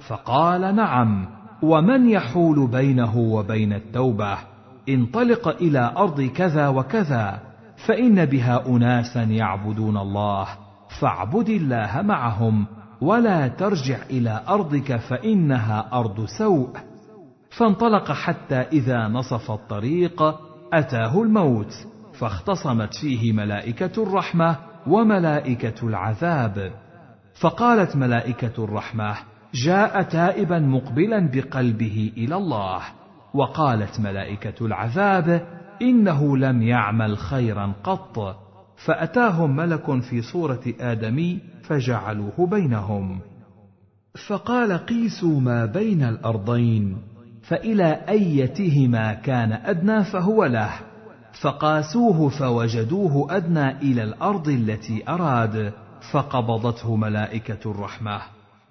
فقال نعم. ومن يحول بينه وبين التوبة؟ انطلق إلى أرض كذا وكذا. فإن بها أناسا يعبدون الله فاعبد الله معهم ولا ترجع إلى أرضك فإنها أرض سوء. فانطلق حتى إذا نصف الطريق أتاه الموت فاختصمت فيه ملائكة الرحمة وملائكة العذاب. فقالت ملائكة الرحمة جاء تائبا مقبلا بقلبه إلى الله. وقالت ملائكة العذاب إنه لم يعمل خيرا قط فاتاهم ملك في صورة آدمي فجعلوه بينهم. فقال قيسوا ما بين الأرضين فإلى أيتهما كان أدنى فهو له. فقاسوه فوجدوه أدنى إلى الأرض التي أراد فقبضته ملائكة الرحمة.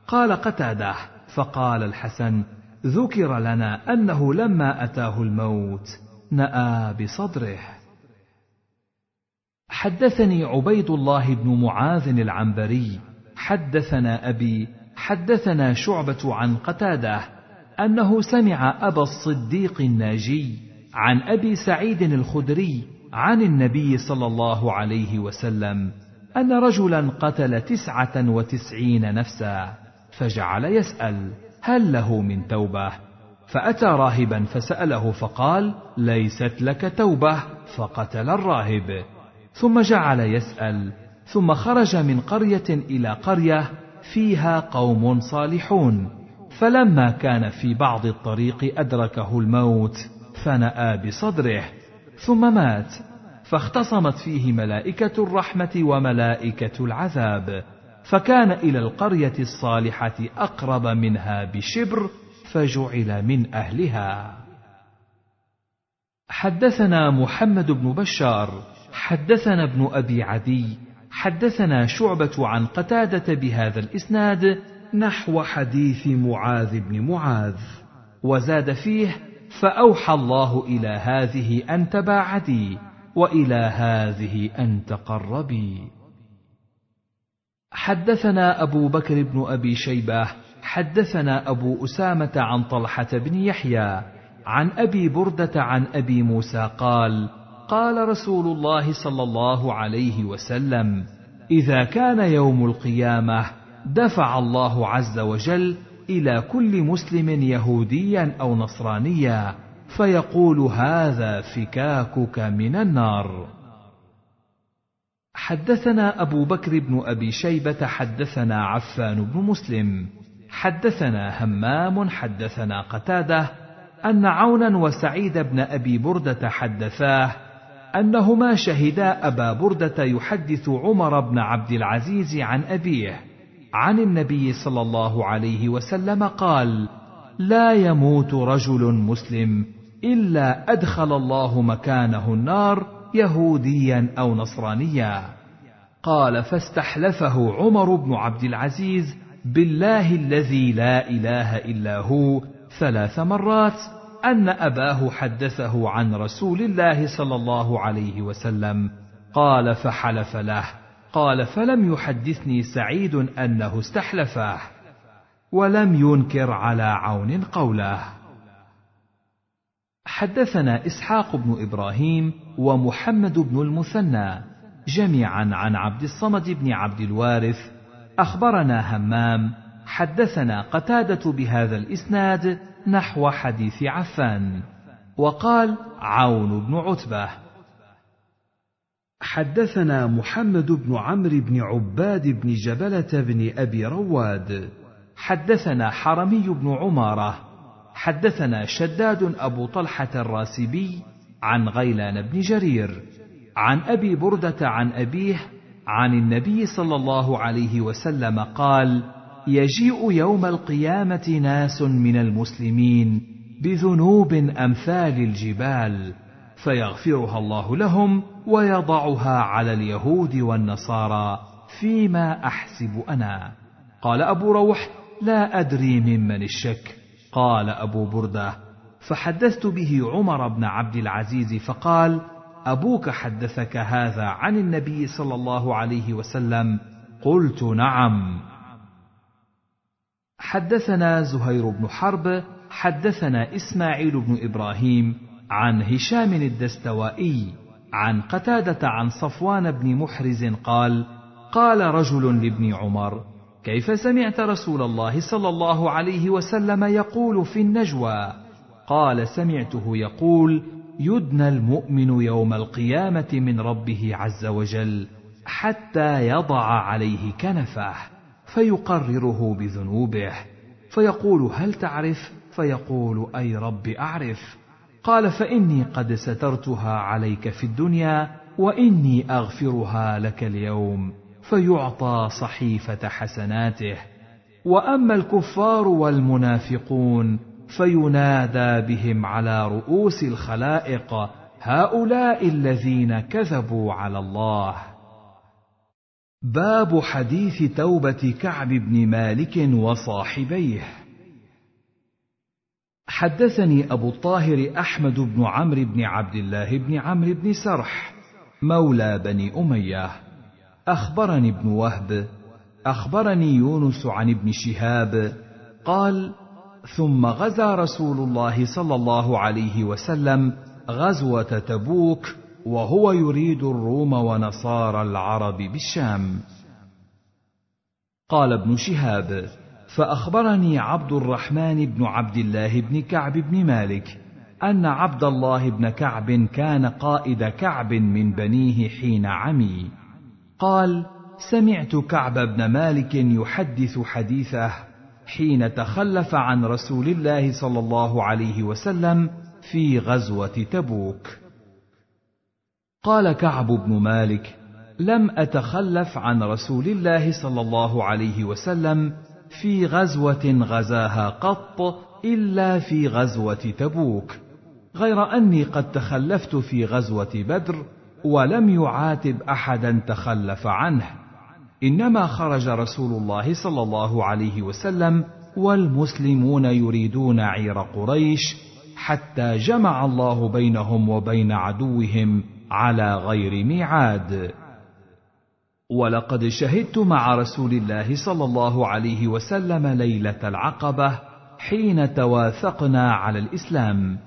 قال قتادة فقال الحسن ذكر لنا أنه لما أتاه الموت نأى بصدره. حدثني عبيد الله بن معاذ العنبري. حدثنا أبي حدثنا شعبة عن قتادة أنه سمع أبا الصديق الناجي عن أبي سعيد الخدري عن النبي صلى الله عليه وسلم أن رجلا قتل تسعة وتسعين نفسا فجعل يسأل هل له من توبة؟ فأتى راهبا فسأله فقال ليست لك توبة. فقتل الراهب. ثم جعل يسأل. ثم خرج من قرية إلى قرية فيها قوم صالحون. فلما كان في بعض الطريق أدركه الموت فنأى بصدره. ثم مات. فاختصمت فيه ملائكة الرحمة وملائكة العذاب. فكان إلى القرية الصالحة أقرب منها بشبر فجعل من أهلها. حدثنا محمد بن بشار حدثنا ابن أبي عدي حدثنا شعبة عن قتادة بهذا الإسناد نحو حديث معاذ بن معاذ وزاد فيه فأوحى الله إلى هذه أن تباعدي وإلى هذه أن تقربي. حدثنا أبو بكر بن أبي شيبة حدثنا أبو أسامة عن طلحة بن يحيى عن أبي بردة عن أبي موسى قال قال رسول الله صلى الله عليه وسلم إذا كان يوم القيامة دفع الله عز وجل إلى كل مسلم يهوديا أو نصرانيا فيقول هذا فكاكك من النار. حدثنا أبو بكر بن أبي شيبة حدثنا عفان بن مسلم. حدثنا همام حدثنا قتادة أن عونا وسعيد بن أبي بردة حدثاه أنهما شهدا أبا بردة يحدث عمر بن عبد العزيز عن أبيه. عن النبي صلى الله عليه وسلم قال لا يموت رجل مسلم إلا أدخل الله مكانه النار يهوديا أو نصرانيا. قال فاستحلفه عمر بن عبد العزيز بالله الذي لا إله إلا هو ثلاث مرات أن أباه حدثه عن رسول الله صلى الله عليه وسلم. قال فحلف له. قال فلم يحدثني سعيد أنه استحلفه ولم ينكر على عون قوله. حدثنا إسحاق بن إبراهيم ومحمد بن المثنى جميعا عن عبد الصمد بن عبد الوارث أخبرنا همام حدثنا قتادة بهذا الإسناد نحو حديث عفان وقال عون بن عتبة. حدثنا محمد بن عمرو بن عباد بن جبلة بن أبي رواد. حدثنا حرمي بن عمارة. حدثنا شداد أبو طلحة الراسبي عن غيلان بن جرير. عن أبي بردة عن أبيه عن النبي صلى الله عليه وسلم قال يجيء يوم القيامة ناس من المسلمين بذنوب أمثال الجبال فيغفرها الله لهم ويضعها على اليهود والنصارى فيما أحسب أنا. قال أبو روح لا أدري ممن الشك. قال أبو بردة فحدثت به عمر بن عبد العزيز فقال أبوك حدثك هذا عن النبي صلى الله عليه وسلم؟ قلت نعم. حدثنا زهير بن حرب حدثنا إسماعيل بن إبراهيم عن هشام الدستوائي عن قتادة عن صفوان بن محرز قال قال رجل لابن عمر كيف سمعت رسول الله صلى الله عليه وسلم يقول في النجوى؟ قال سمعته يقول يدنى المؤمن يوم القيامة من ربه عز وجل حتى يضع عليه كنفه فيقرره بذنوبه فيقول هل تعرف؟ فيقول أي رب أعرف. قال فإني قد سترتها عليك في الدنيا وإني أغفرها لك اليوم فيعطى صحيفة حسناته. وأما الكفار والمنافقون فينادى بهم على رؤوس الخلائق هؤلاء الذين كذبوا على الله. باب حديث توبة كعب بن مالك وصاحبيه. حدثني أبو الطاهر أحمد بن عمرو بن عبد الله بن عمرو بن سرح مولى بني أمية. أخبرني ابن وهب أخبرني يونس عن ابن شهاب قال ثم غزا رسول الله صلى الله عليه وسلم غزوة تبوك وهو يريد الروم ونصارى العرب بالشام. قال ابن شهاب فأخبرني عبد الرحمن بن عبد الله بن كعب بن مالك أن عبد الله بن كعب كان قائد كعب من بنيه حين عمي. قال سمعت كعب بن مالك يحدث حديثه حين تخلف عن رسول الله صلى الله عليه وسلم في غزوة تبوك. قال كعب بن مالك لم أتخلف عن رسول الله صلى الله عليه وسلم في غزوة غزاها قط إلا في غزوة تبوك غير أني قد تخلفت في غزوة بدر ولم يعاتب أحدا تخلف عنه. إنما خرج رسول الله صلى الله عليه وسلم والمسلمون يريدون عير قريش حتى جمع الله بينهم وبين عدوهم على غير ميعاد. ولقد شهدت مع رسول الله صلى الله عليه وسلم ليلة العقبة حين تواثقنا على الإسلام.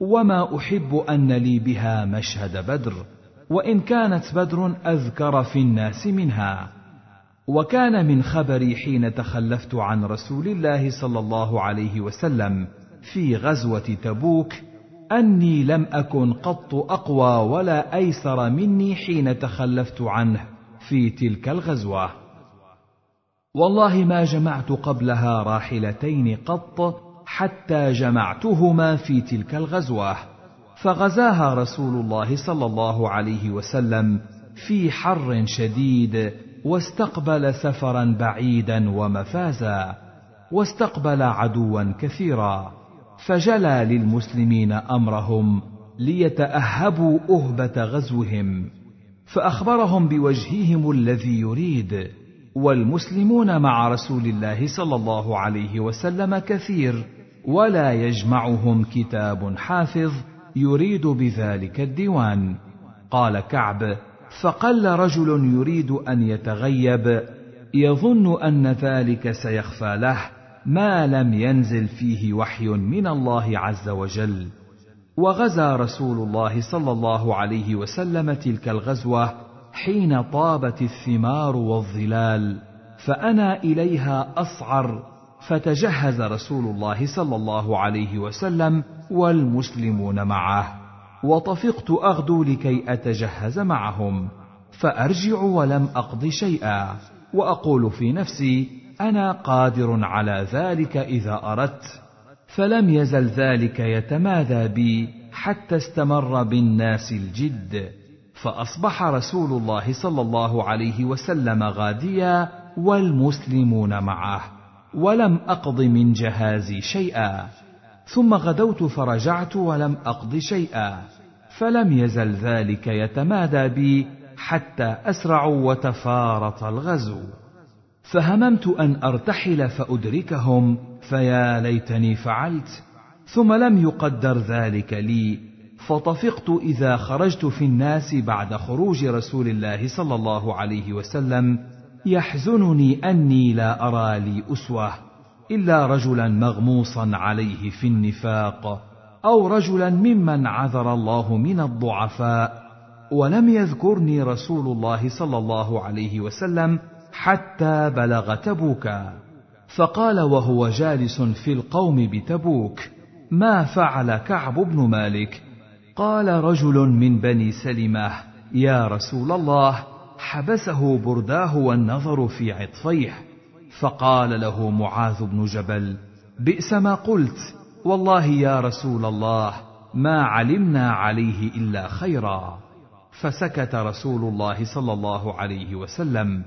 وما أحب أن لي بها مشهد بدر وإن كانت بدر أذكر في الناس منها. وكان من خبري حين تخلفت عن رسول الله صلى الله عليه وسلم في غزوة تبوك أني لم أكن قط أقوى ولا أيسر مني حين تخلفت عنه في تلك الغزوة. والله ما جمعت قبلها راحلتين قط حتى جمعتهما في تلك الغزوة. فغزاها رسول الله صلى الله عليه وسلم في حر شديد واستقبل سفرا بعيدا ومفازا واستقبل عدوا كثيرا. فجلى للمسلمين أمرهم ليتأهبوا أهبة غزوهم فأخبرهم بوجههم الذي يريد. والمسلمون مع رسول الله صلى الله عليه وسلم كثير ولا يجمعهم كتاب حافظ يريد بذلك الديوان. قال كعب فقل رجل يريد أن يتغيب يظن أن ذلك سيخفى له ما لم ينزل فيه وحي من الله عز وجل. وغزا رسول الله صلى الله عليه وسلم تلك الغزوة حين طابت الثمار والظلال فأنا إليها أصعر فتجهز رسول الله صلى الله عليه وسلم والمسلمون معه. وطفقت أغدو لكي أتجهز معهم فأرجع ولم أقض شيئا وأقول في نفسي أنا قادر على ذلك إذا أردت فلم يزل ذلك يتمادى بي حتى استمر بالناس الجد فأصبح رسول الله صلى الله عليه وسلم غاديا والمسلمون معه ولم أقض من جهازي شيئا. ثم غدوت فرجعت ولم أقض شيئا فلم يزل ذلك يتمادى بي حتى اسرعوا وتفارط الغزو. فهممت أن أرتحل فأدركهم فيا ليتني فعلت ثم لم يقدر ذلك لي فطفقت إذا خرجت في الناس بعد خروج رسول الله صلى الله عليه وسلم يحزنني أني لا أرى لي أسوة. إلا رجلا مغموصا عليه في النفاق أو رجلا ممن عذر الله من الضعفاء. ولم يذكرني رسول الله صلى الله عليه وسلم حتى بلغ تبوكا فقال وهو جالس في القوم بتبوك ما فعل كعب بن مالك؟ قال رجل من بني سلمة يا رسول الله حبسه برداه والنظر في عطفيه. فقال له معاذ بن جبل بئس ما قلت والله يا رسول الله ما علمنا عليه إلا خيرا. فسكت رسول الله صلى الله عليه وسلم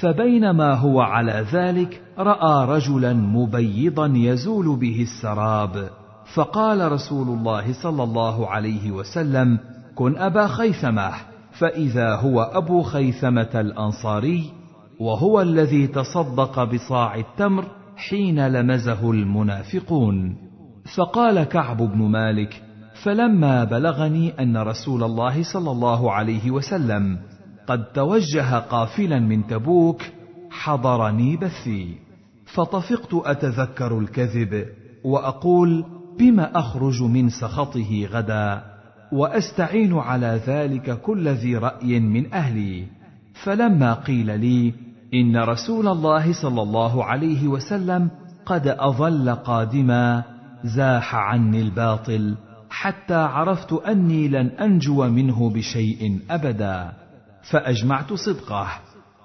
فبينما هو على ذلك رأى رجلا مبيضا يزول به السراب. فقال رسول الله صلى الله عليه وسلم كن أبا خيثمة. فإذا هو أبو خيثمة الأنصاري وهو الذي تصدق بصاع التمر حين لمزه المنافقون. فقال كعب بن مالك فلما بلغني أن رسول الله صلى الله عليه وسلم قد توجه قافلا من تبوك حضرني بثي. فطفقت أتذكر الكذب وأقول بم أخرج من سخطه غدا وأستعين على ذلك كل ذي رأي من أهلي. فلما قيل لي إن رسول الله صلى الله عليه وسلم قد أظل قادما زاح عني الباطل حتى عرفت أني لن أنجو منه بشيء أبدا. فأجمعت صدقه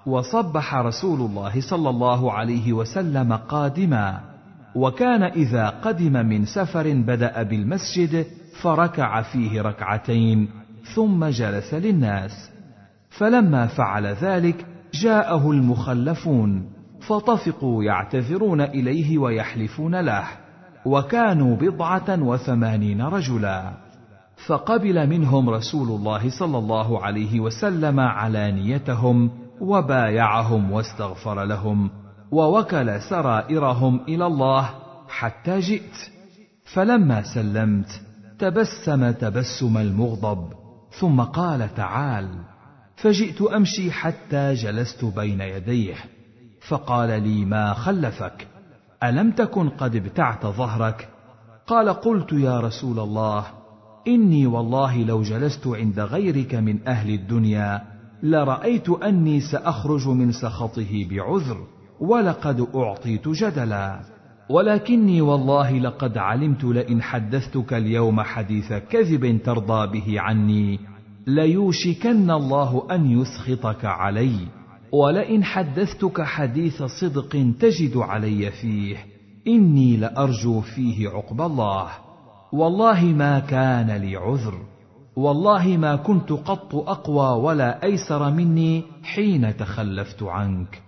وصبح رسول الله صلى الله عليه وسلم قادما. وكان إذا قدم من سفر بدأ بالمسجد فركع فيه ركعتين ثم جلس للناس. فلما فعل ذلك جاءه المخلفون فطفقوا يعتذرون إليه ويحلفون له وكانوا بضعة وثمانين رجلا. فقبل منهم رسول الله صلى الله عليه وسلم علانيتهم وبايعهم واستغفر لهم ووكل سرائرهم إلى الله حتى جئت. فلما سلمت تبسم تبسم المغضب ثم قال تعال فجئت أمشي حتى جلست بين يديه فقال لي ما خلفك؟ ألم تكن قد ابتعت ظهرك؟ قال قلت يا رسول الله إني والله لو جلست عند غيرك من أهل الدنيا لرأيت أني سأخرج من سخطه بعذر ولقد أعطيت جدلا. ولكني والله لقد علمت لئن حدثتك اليوم حديث كذب ترضى به عني ليوشكن الله أن يسخطك علي ولئن حدثتك حديث صدق تجد علي فيه إني لأرجو فيه عقب الله. والله ما كان لي عذر والله ما كنت قط أقوى ولا أيسر مني حين تخلفت عنك.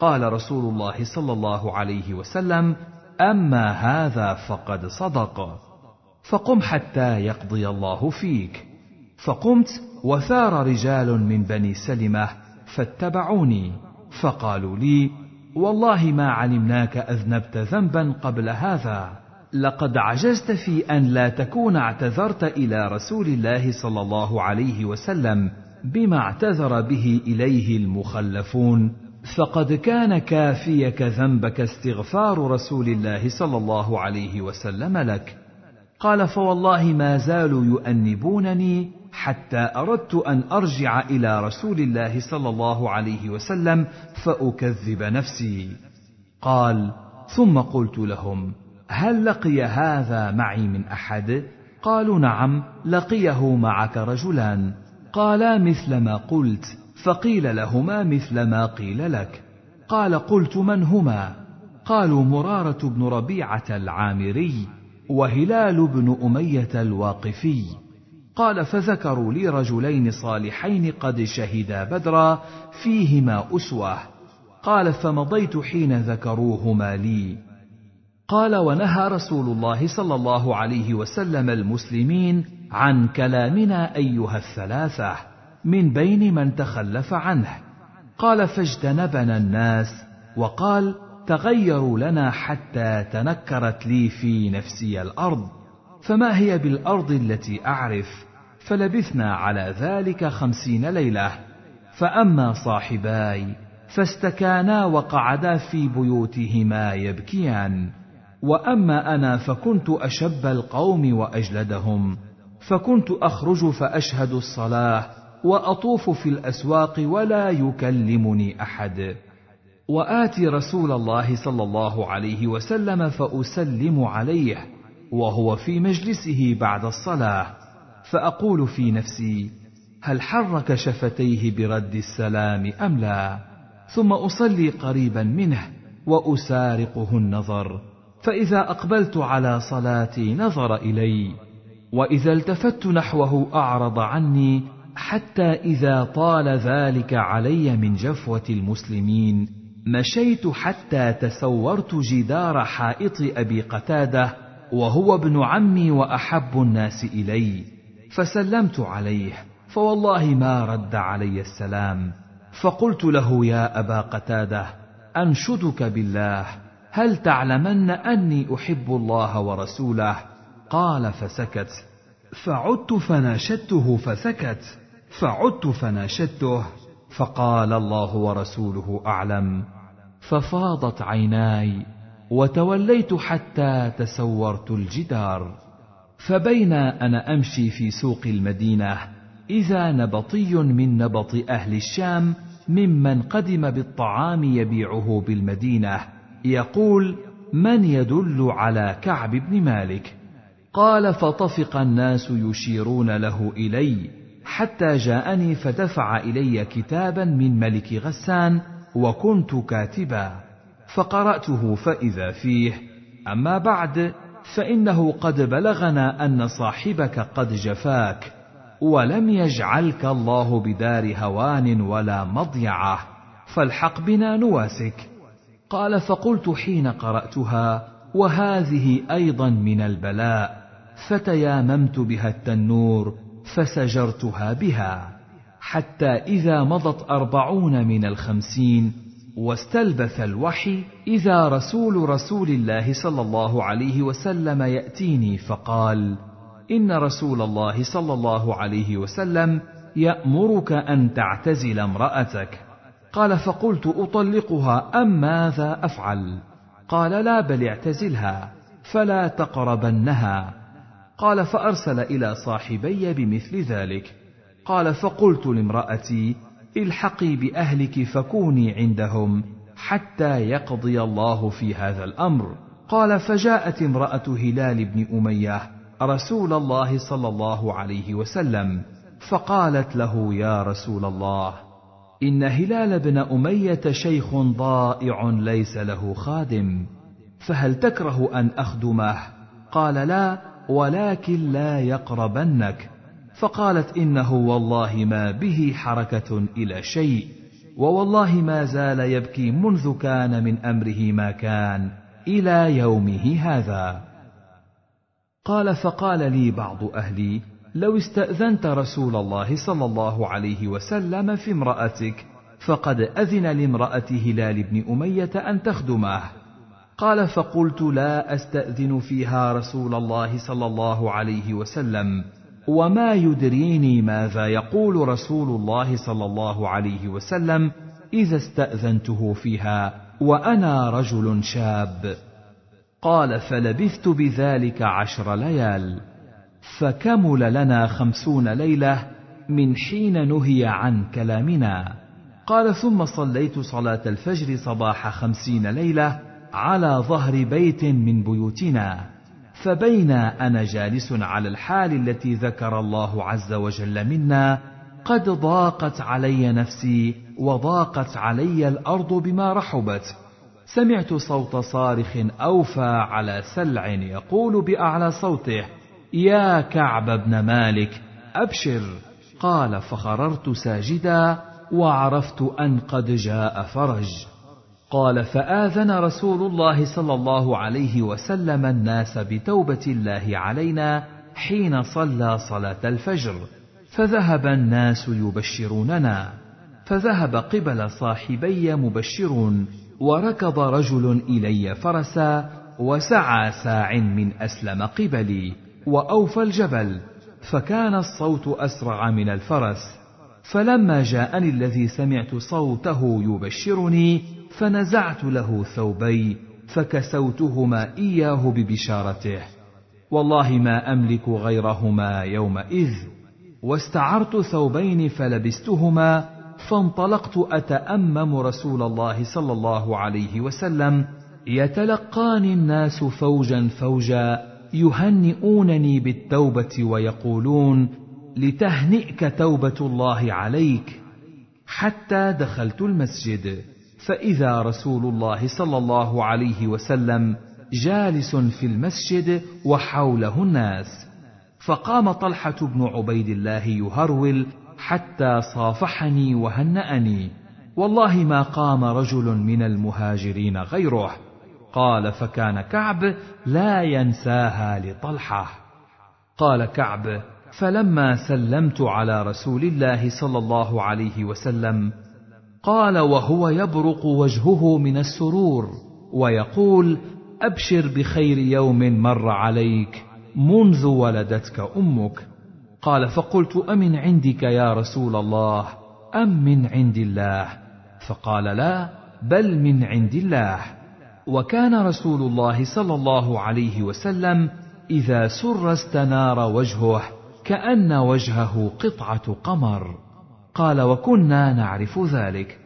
قال رسول الله صلى الله عليه وسلم أما هذا فقد صدق فقم حتى يقضي الله فيك. فقمت وثار رجال من بني سلمة فاتبعوني. فقالوا لي والله ما علمناك أذنبت ذنبا قبل هذا. لقد عجزت في أن لا تكون اعتذرت إلى رسول الله صلى الله عليه وسلم بما اعتذر به إليه المخلفون. فقد كان كافيك ذنبك استغفار رسول الله صلى الله عليه وسلم لك. قال فوالله ما زالوا يؤنبونني حتى أردت أن أرجع إلى رسول الله صلى الله عليه وسلم فأكذب نفسي. قال ثم قلت لهم هل لقي هذا معي من أحد؟ قالوا نعم لقيه معك رجلان. قالا مثل ما قلت. فقيل لهما مثل ما قيل لك. قال قلت من هما؟ قالوا مرارة بن ربيعة العامري وهلال بن أمية الواقفي. قال فذكروا لي رجلين صالحين قد شهدا بدرا فيهما أسوة. قال فمضيت حين ذكروهما لي. قال ونهى رسول الله صلى الله عليه وسلم المسلمين عن كلامنا أيها الثلاثة من بين من تخلف عنه. قال فاجتنبنا الناس وقال تغيروا لنا حتى تنكرت لي في نفسي الأرض. فما هي بالأرض التي أعرف؟ فلبثنا على ذلك خمسين ليلة. فأما صاحباي فاستكانا وقعدا في بيوتهما يبكيان. وأما أنا فكنت أشب القوم وأجلدهم. فكنت أخرج فأشهد الصلاة وأطوف في الأسواق ولا يكلمني أحد. وآتي رسول الله صلى الله عليه وسلم فأسلم عليه. وهو في مجلسه بعد الصلاة فأقول في نفسي هل حرك شفتيه برد السلام أم لا؟ ثم أصلي قريبا منه وأسارقه النظر فإذا أقبلت على صلاتي نظر إلي وإذا التفت نحوه أعرض عني حتى إذا طال ذلك علي من جفوة المسلمين مشيت حتى تسورت جدار حائط أبي قتادة وهو ابن عمي وأحب الناس إلي فسلمت عليه فوالله ما رد علي السلام. فقلت له يا أبا قتادة أنشدك بالله هل تعلمن أني أحب الله ورسوله؟ قال فسكت. فعدت فناشدته فسكت. فعدت فناشدته. فقال الله ورسوله أعلم. ففاضت عيناي وتوليت حتى تسورت الجدار. فبين أنا أمشي في سوق المدينة إذا نبطي من نبط أهل الشام ممن قدم بالطعام يبيعه بالمدينة. يقول من يدل على كعب بن مالك؟ قال فطفق الناس يشيرون له إلي حتى جاءني فدفع إلي كتابا من ملك غسان وكنت كاتبا. فقرأته فإذا فيه. أما بعد فإنه قد بلغنا أن صاحبك قد جفاك ولم يجعلك الله بدار هوان ولا مضيعة. فالحق بنا نواسك. قال فقلت حين قرأتها وهذه أيضا من البلاء فتياممت بها التنور فسجرتها بها حتى إذا مضت أربعون من الخمسين واستلبث الوحي إذا رسول رسول الله صلى الله عليه وسلم يأتيني فقال إن رسول الله صلى الله عليه وسلم يأمرك أن تعتزل امرأتك. قال فقلت أطلقها أم ماذا أفعل؟ قال لا بل اعتزلها فلا تقربنها. قال فأرسل إلى صاحبي بمثل ذلك. قال فقلت لامرأتي الحقي بأهلك فكوني عندهم حتى يقضي الله في هذا الأمر. قال فجاءت امرأة هلال بن أمية رسول الله صلى الله عليه وسلم فقالت له يا رسول الله إن هلال بن أمية شيخ ضائع ليس له خادم فهل تكره أن أخدمه؟ قال لا ولكن لا يقربنك. فقالت إنه والله ما به حركة إلى شيء ووالله ما زال يبكي منذ كان من أمره ما كان إلى يومه هذا. قال فقال لي بعض أهلي لو استأذنت رسول الله صلى الله عليه وسلم في امرأتك فقد أذن لامراه هلال بن أمية أن تخدمه. قال فقلت لا أستأذن فيها رسول الله صلى الله عليه وسلم. وما يدريني ماذا يقول رسول الله صلى الله عليه وسلم اذا استاذنته فيها وأنا رجل شاب. قال فلبثت بذلك عشر ليال. فكمل لنا خمسون ليله من حين نهي عن كلامنا. قال ثم صليت صلاه الفجر صباح خمسين ليله على ظهر بيت من بيوتنا. فبينا أنا جالس على الحال التي ذكر الله عز وجل منا قد ضاقت علي نفسي وضاقت علي الأرض بما رحبت. سمعت صوت صارخ أوفى على سلع يقول بأعلى صوته يا كعب بن مالك أبشر. قال فخررت ساجدا وعرفت أن قد جاء فرج. قال فآذن رسول الله صلى الله عليه وسلم الناس بتوبة الله علينا حين صلى صلاة الفجر. فذهب الناس يبشروننا. فذهب قبل صاحبي مبشرون. وركض رجل إلي فرسا وسعى ساع من أسلم قبلي وأوفى الجبل. فكان الصوت أسرع من الفرس. فلما جاءني الذي سمعت صوته يبشرني فنزعت له ثوبي فكسوتهما إياه ببشارته. والله ما أملك غيرهما يومئذ. واستعرت ثوبين فلبستهما فانطلقت أتأمم رسول الله صلى الله عليه وسلم. يتلقاني الناس فوجا فوجا يهنئونني بالتوبة ويقولون لتهنئك توبة الله عليك. حتى دخلت المسجد. فإذا رسول الله صلى الله عليه وسلم جالس في المسجد وحوله الناس فقام طلحة بن عبيد الله يهرول حتى صافحني وهنأني. والله ما قام رجل من المهاجرين غيره. قال فكان كعب لا ينساها لطلحة. قال كعب فلما سلمت على رسول الله صلى الله عليه وسلم قال وهو يبرق وجهه من السرور ويقول أبشر بخير يوم مر عليك منذ ولدتك أمك. قال فقلت أمن عندك يا رسول الله؟ أم من عند الله؟ فقال لا بل من عند الله. وكان رسول الله صلى الله عليه وسلم إذا سر استنار وجهه كأن وجهه قطعة قمر. قال وكنا نعرف ذلك.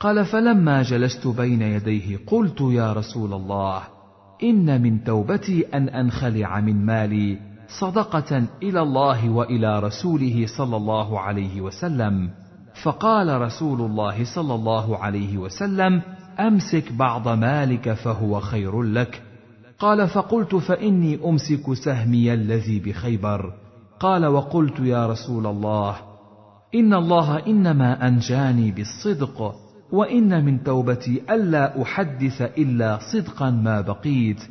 قال فلما جلست بين يديه قلت يا رسول الله إن من توبتي أن أنخلع من مالي صدقة إلى الله وإلى رسوله صلى الله عليه وسلم. فقال رسول الله صلى الله عليه وسلم أمسك بعض مالك فهو خير لك. قال فقلت فإني أمسك سهمي الذي بخيبر. قال وقلت يا رسول الله ان الله انما انجاني بالصدق وان من توبتي الا احدث الا صدقا ما بقيت.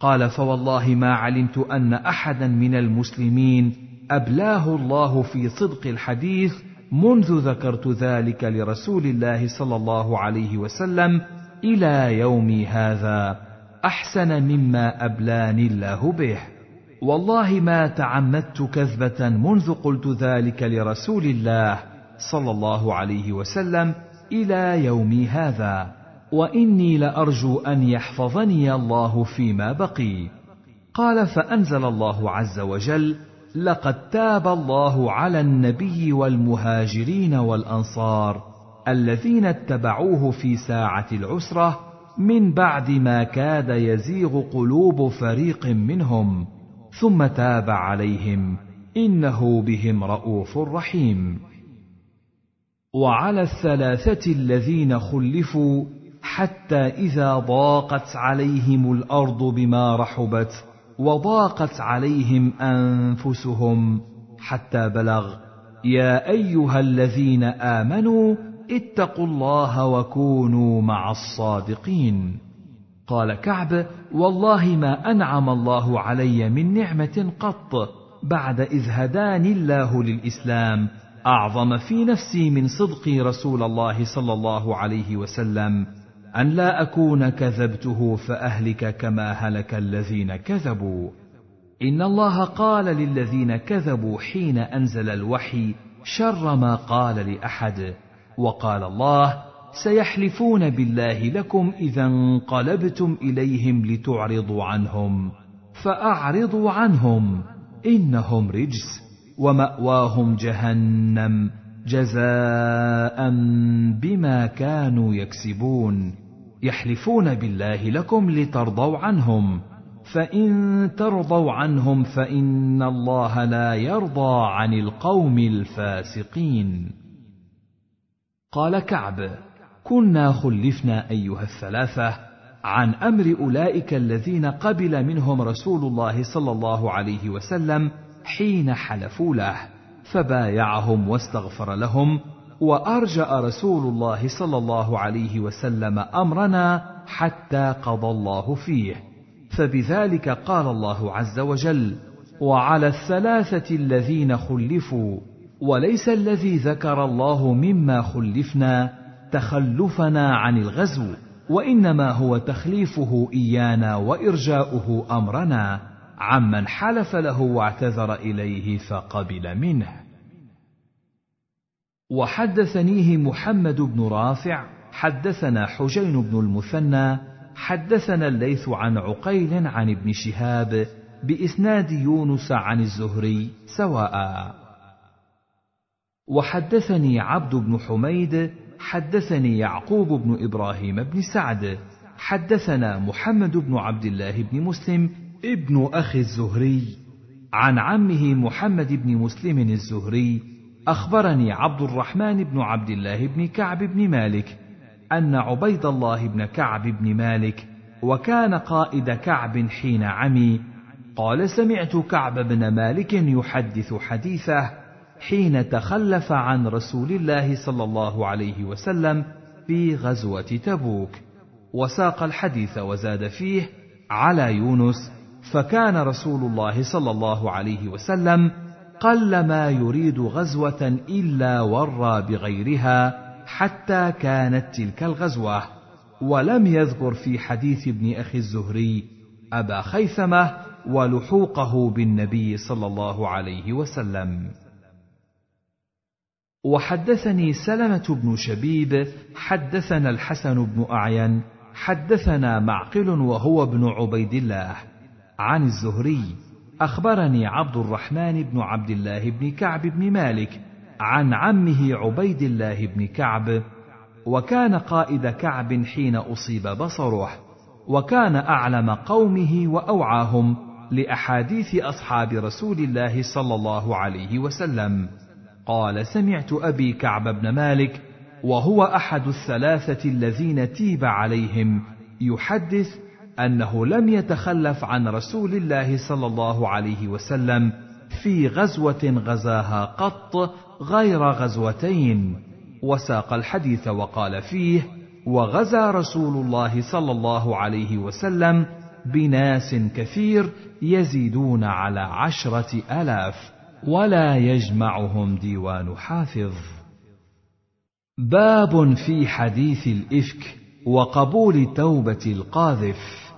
قال فوالله ما علمت ان احدا من المسلمين ابلاه الله في صدق الحديث منذ ذكرت ذلك لرسول الله صلى الله عليه وسلم إلى يومي هذا احسن مما ابلاني الله به. والله ما تعمدت كذبة منذ قلت ذلك لرسول الله صلى الله عليه وسلم إلى يومي هذا. وإني لأرجو أن يحفظني الله فيما بقي. قال فأنزل الله عز وجل لقد تاب الله على النبي والمهاجرين والأنصار الذين اتبعوه في ساعة العسرة من بعد ما كاد يزيغ قلوب فريق منهم ثم تاب عليهم. إنه بهم رءوف رحيم. وعلى الثلاثة الذين خلفوا حتى إذا ضاقت عليهم الأرض بما رحبت وضاقت عليهم أنفسهم حتى بلغ. يا أيها الذين آمنوا اتقوا الله وكونوا مع الصادقين. قال كعب والله ما أنعم الله علي من نعمة قط بعد إذ هداني الله للإسلام أعظم في نفسي من صدقي رسول الله صلى الله عليه وسلم أن لا أكون كذبته فأهلك كما هلك الذين كذبوا. إن الله قال للذين كذبوا حين أنزل الوحي شر ما قال لأحد وقال الله سيحلفون بالله لكم إذا انقلبتم إليهم لتعرضوا عنهم. فأعرضوا عنهم. إنهم رجس ومأواهم جهنم جزاء بما كانوا يكسبون. يحلفون بالله لكم لترضوا عنهم. فإن ترضوا عنهم فإن الله لا يرضى عن القوم الفاسقين. قال كعب كنا خلفنا أيها الثلاثة عن أمر أولئك الذين قبل منهم رسول الله صلى الله عليه وسلم حين حلفوا له فبايعهم واستغفر لهم وأرجأ رسول الله صلى الله عليه وسلم أمرنا حتى قضى الله فيه. فبذلك قال الله عز وجل وعلى الثلاثة الذين خلفوا وليس الذي ذكر الله مما خلفنا تخلفنا عن الغزو وإنما هو تخليفه إيانا وإرجاؤه أمرنا عمن حلف له واعتذر إليه فقبل منه. وحدثنيه محمد بن رافع حدثنا حجين بن المثنى حدثنا الليث عن عقيل عن ابن شهاب بإسناد يونس عن الزهري سواء. وحدثني عبد بن حميد حدثني يعقوب بن إبراهيم بن سعد. حدثنا محمد بن عبد الله بن مسلم ابن أخي الزهري. عن عمه محمد بن مسلم الزهري. أخبرني عبد الرحمن بن عبد الله بن كعب بن مالك أن عبيد الله بن كعب بن مالك وكان قائد كعب حين عمي. قال سمعت كعب بن مالك يحدث حديثه حين تخلف عن رسول الله صلى الله عليه وسلم في غزوة تبوك. وساق الحديث وزاد فيه على يونس فكان رسول الله صلى الله عليه وسلم قل ما يريد غزوة إلا ورى بغيرها حتى كانت تلك الغزوة. ولم يذكر في حديث ابن أخي الزهري أبا خيثمة ولحوقه بالنبي صلى الله عليه وسلم. وحدثني سلمة بن شبيب حدثنا الحسن بن أعين حدثنا معقل وهو ابن عبيد الله. عن الزهري أخبرني عبد الرحمن بن عبد الله بن كعب بن مالك عن عمه عبيد الله بن كعب وكان قائد كعب حين أصيب بصره وكان أعلم قومه وأوعاهم لأحاديث أصحاب رسول الله صلى الله عليه وسلم. قال سمعت أبي كعب بن مالك وهو أحد الثلاثة الذين تيب عليهم يحدث أنه لم يتخلف عن رسول الله صلى الله عليه وسلم في غزوة غزاها قط غير غزوتين. وساق الحديث وقال فيه وغزا رسول الله صلى الله عليه وسلم بناس كثير يزيدون على عشرة ألاف. ولا يجمعهم ديوان حافظ. باب في حديث الإفك وقبول توبة القاذف.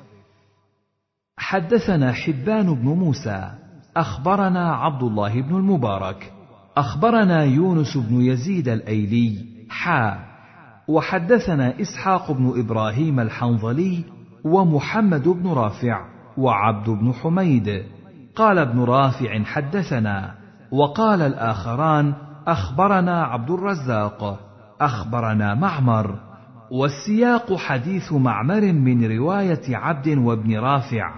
حدثنا حبان بن موسى أخبرنا عبد الله بن المبارك أخبرنا يونس بن يزيد الأيلي حا وحدثنا إسحاق بن إبراهيم الحنظلي ومحمد بن رافع وعبد بن حميد. قال ابن رافع حدثنا وقال الآخران أخبرنا عبد الرزاق أخبرنا معمر والسياق حديث معمر من رواية عبد وابن رافع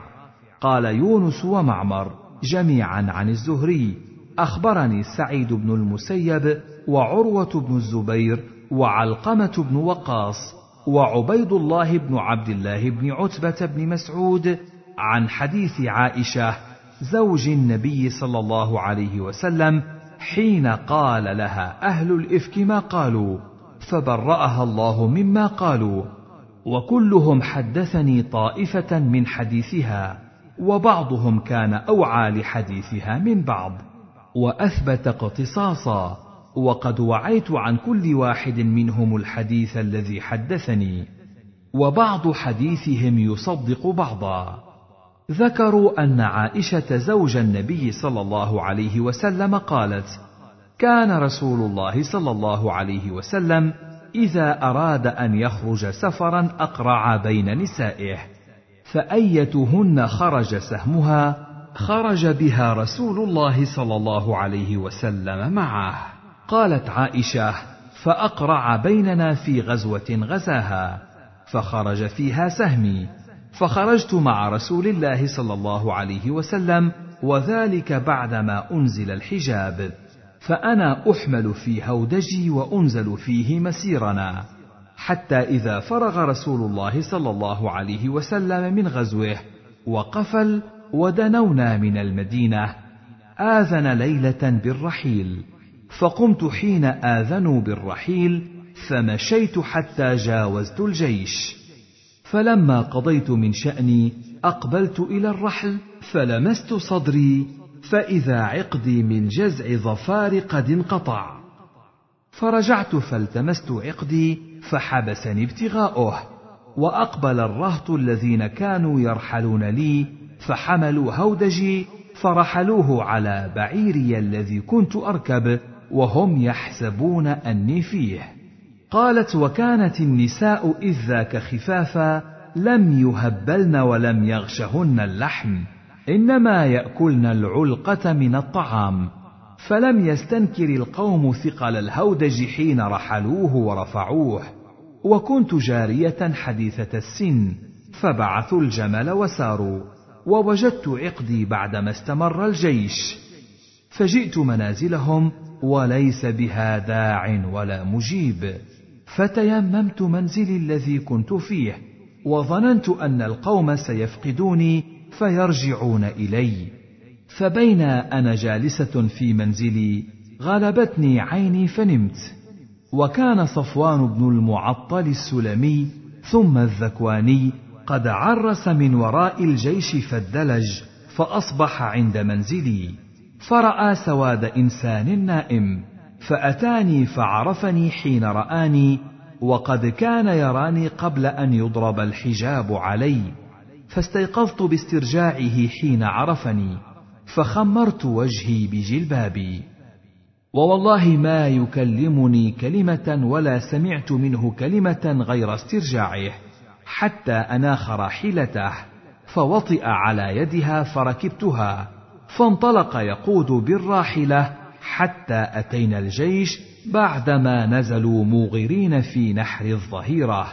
قال يونس ومعمر جميعا عن الزهري أخبرني سعيد بن المسيب وعروة بن الزبير وعلقمة بن وقاص وعبيد الله بن عبد الله بن عتبة بن مسعود عن حديث عائشة زوج النبي صلى الله عليه وسلم حين قال لها أهل الإفك ما قالوا فبرأها الله مما قالوا وكلهم حدثني طائفة من حديثها وبعضهم كان أوعى لحديثها من بعض وأثبت اقتصاصا وقد وعيت عن كل واحد منهم الحديث الذي حدثني وبعض حديثهم يصدق بعضا. ذكروا أن عائشة زوج النبي صلى الله عليه وسلم قالت كان رسول الله صلى الله عليه وسلم إذا أراد أن يخرج سفرا أقرع بين نسائه فأيتهن خرج سهمها خرج بها رسول الله صلى الله عليه وسلم معه. قالت عائشة فأقرع بيننا في غزوة غزاها فخرج فيها سهمي فخرجت مع رسول الله صلى الله عليه وسلم وذلك بعدما أنزل الحجاب. فأنا أحمل في هودجي وأنزل فيه مسيرنا. حتى إذا فرغ رسول الله صلى الله عليه وسلم من غزوه وقفل ودنونا من المدينة. آذن ليلة بالرحيل. فقمت حين آذنوا بالرحيل فمشيت حتى جاوزت الجيش. فلما قضيت من شأني أقبلت إلى الرحل فلمست صدري فإذا عقدي من جزع ظفار قد انقطع. فرجعت فالتمست عقدي فحبسني ابتغاؤه وأقبل الرهط الذين كانوا يرحلون لي فحملوا هودجي فرحلوه على بعيري الذي كنت أركب وهم يحسبون أني فيه. قالت وكانت النساء إذ ذاك خفافا لم يهبلن ولم يغشهن اللحم إنما يأكلن العلقة من الطعام فلم يستنكر القوم ثقل الهودج حين رحلوه ورفعوه وكنت جارية حديثة السن فبعثوا الجمل وساروا ووجدت عقدي بعدما استمر الجيش فجئت منازلهم وليس بها داع ولا مجيب. فتيممت منزلي الذي كنت فيه وظننت أن القوم سيفقدوني فيرجعون إلي. فبين أنا جالسة في منزلي غلبتني عيني فنمت. وكان صفوان بن المعطل السلمي ثم الذكواني قد عرس من وراء الجيش فالدلج فأصبح عند منزلي. فرأى سواد إنسان نائم فأتاني فعرفني حين رآني وقد كان يراني قبل أن يضرب الحجاب علي فاستيقظت باسترجاعه حين عرفني فخمرت وجهي بجلبابي. ووالله ما يكلمني كلمة ولا سمعت منه كلمة غير استرجاعه حتى اناخ راحلته فوطئ على يدها فركبتها. فانطلق يقود بالراحلة حتى أتينا الجيش بعدما نزلوا موغرين في نحر الظهيرة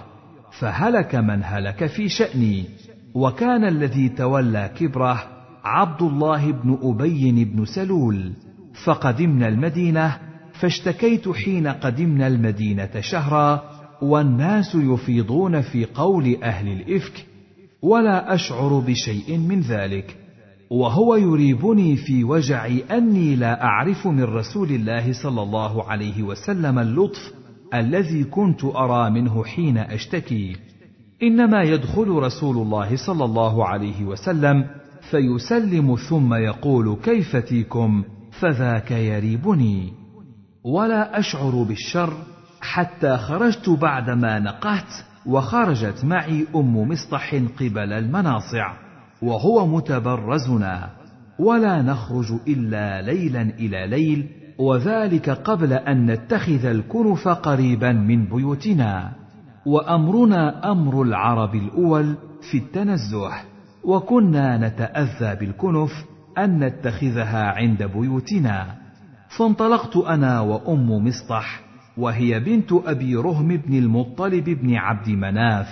فهلك من هلك في شأني. وكان الذي تولى كبره عبد الله بن أبي بن سلول. فقدمنا المدينة فاشتكيت حين قدمنا المدينة شهرا والناس يفيضون في قول أهل الإفك ولا أشعر بشيء من ذلك. وهو يريبني في وجعي أني لا أعرف من رسول الله صلى الله عليه وسلم اللطف الذي كنت أرى منه حين أشتكي. إنما يدخل رسول الله صلى الله عليه وسلم فيسلم ثم يقول كيف تيكم فذاك يريبني. ولا أشعر بالشر حتى خرجت بعدما نقهت وخرجت معي أم مصطح قبل المناصع. وهو متبرزنا ولا نخرج إلا ليلا إلى ليل وذلك قبل أن نتخذ الكنف قريبا من بيوتنا. وأمرنا أمر العرب الأول في التنزه وكنا نتأذى بالكنف أن نتخذها عند بيوتنا. فانطلقت أنا وأم مصطح وهي بنت أبي رهم بن المطلب بن عبد مناف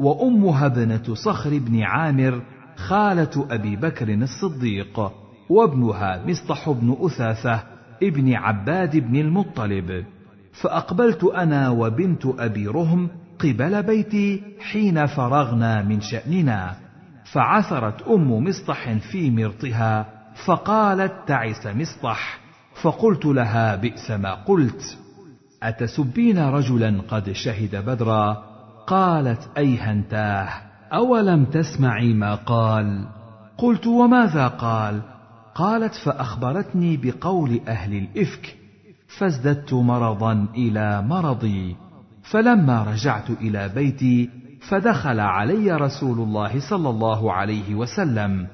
وأمها ابنة صخر بن عامر خالة أبي بكر الصديق وابنها مصطح بن أثاثة ابن عباد بن المطلب. فأقبلت أنا وبنت أبي رهم قبل بيتي حين فرغنا من شأننا. فعثرت أم مصطح في مرطها فقالت تعس مصطح. فقلت لها بئس ما قلت. أتسبين رجلا قد شهد بدرا؟ قالت أيهنتاه. أولم تسمعي ما قال؟ قلت وماذا قال؟ قالت فأخبرتني بقول أهل الإفك فازددت مرضا إلى مرضي. فلما رجعت إلى بيتي فدخل علي رسول الله صلى الله عليه وسلم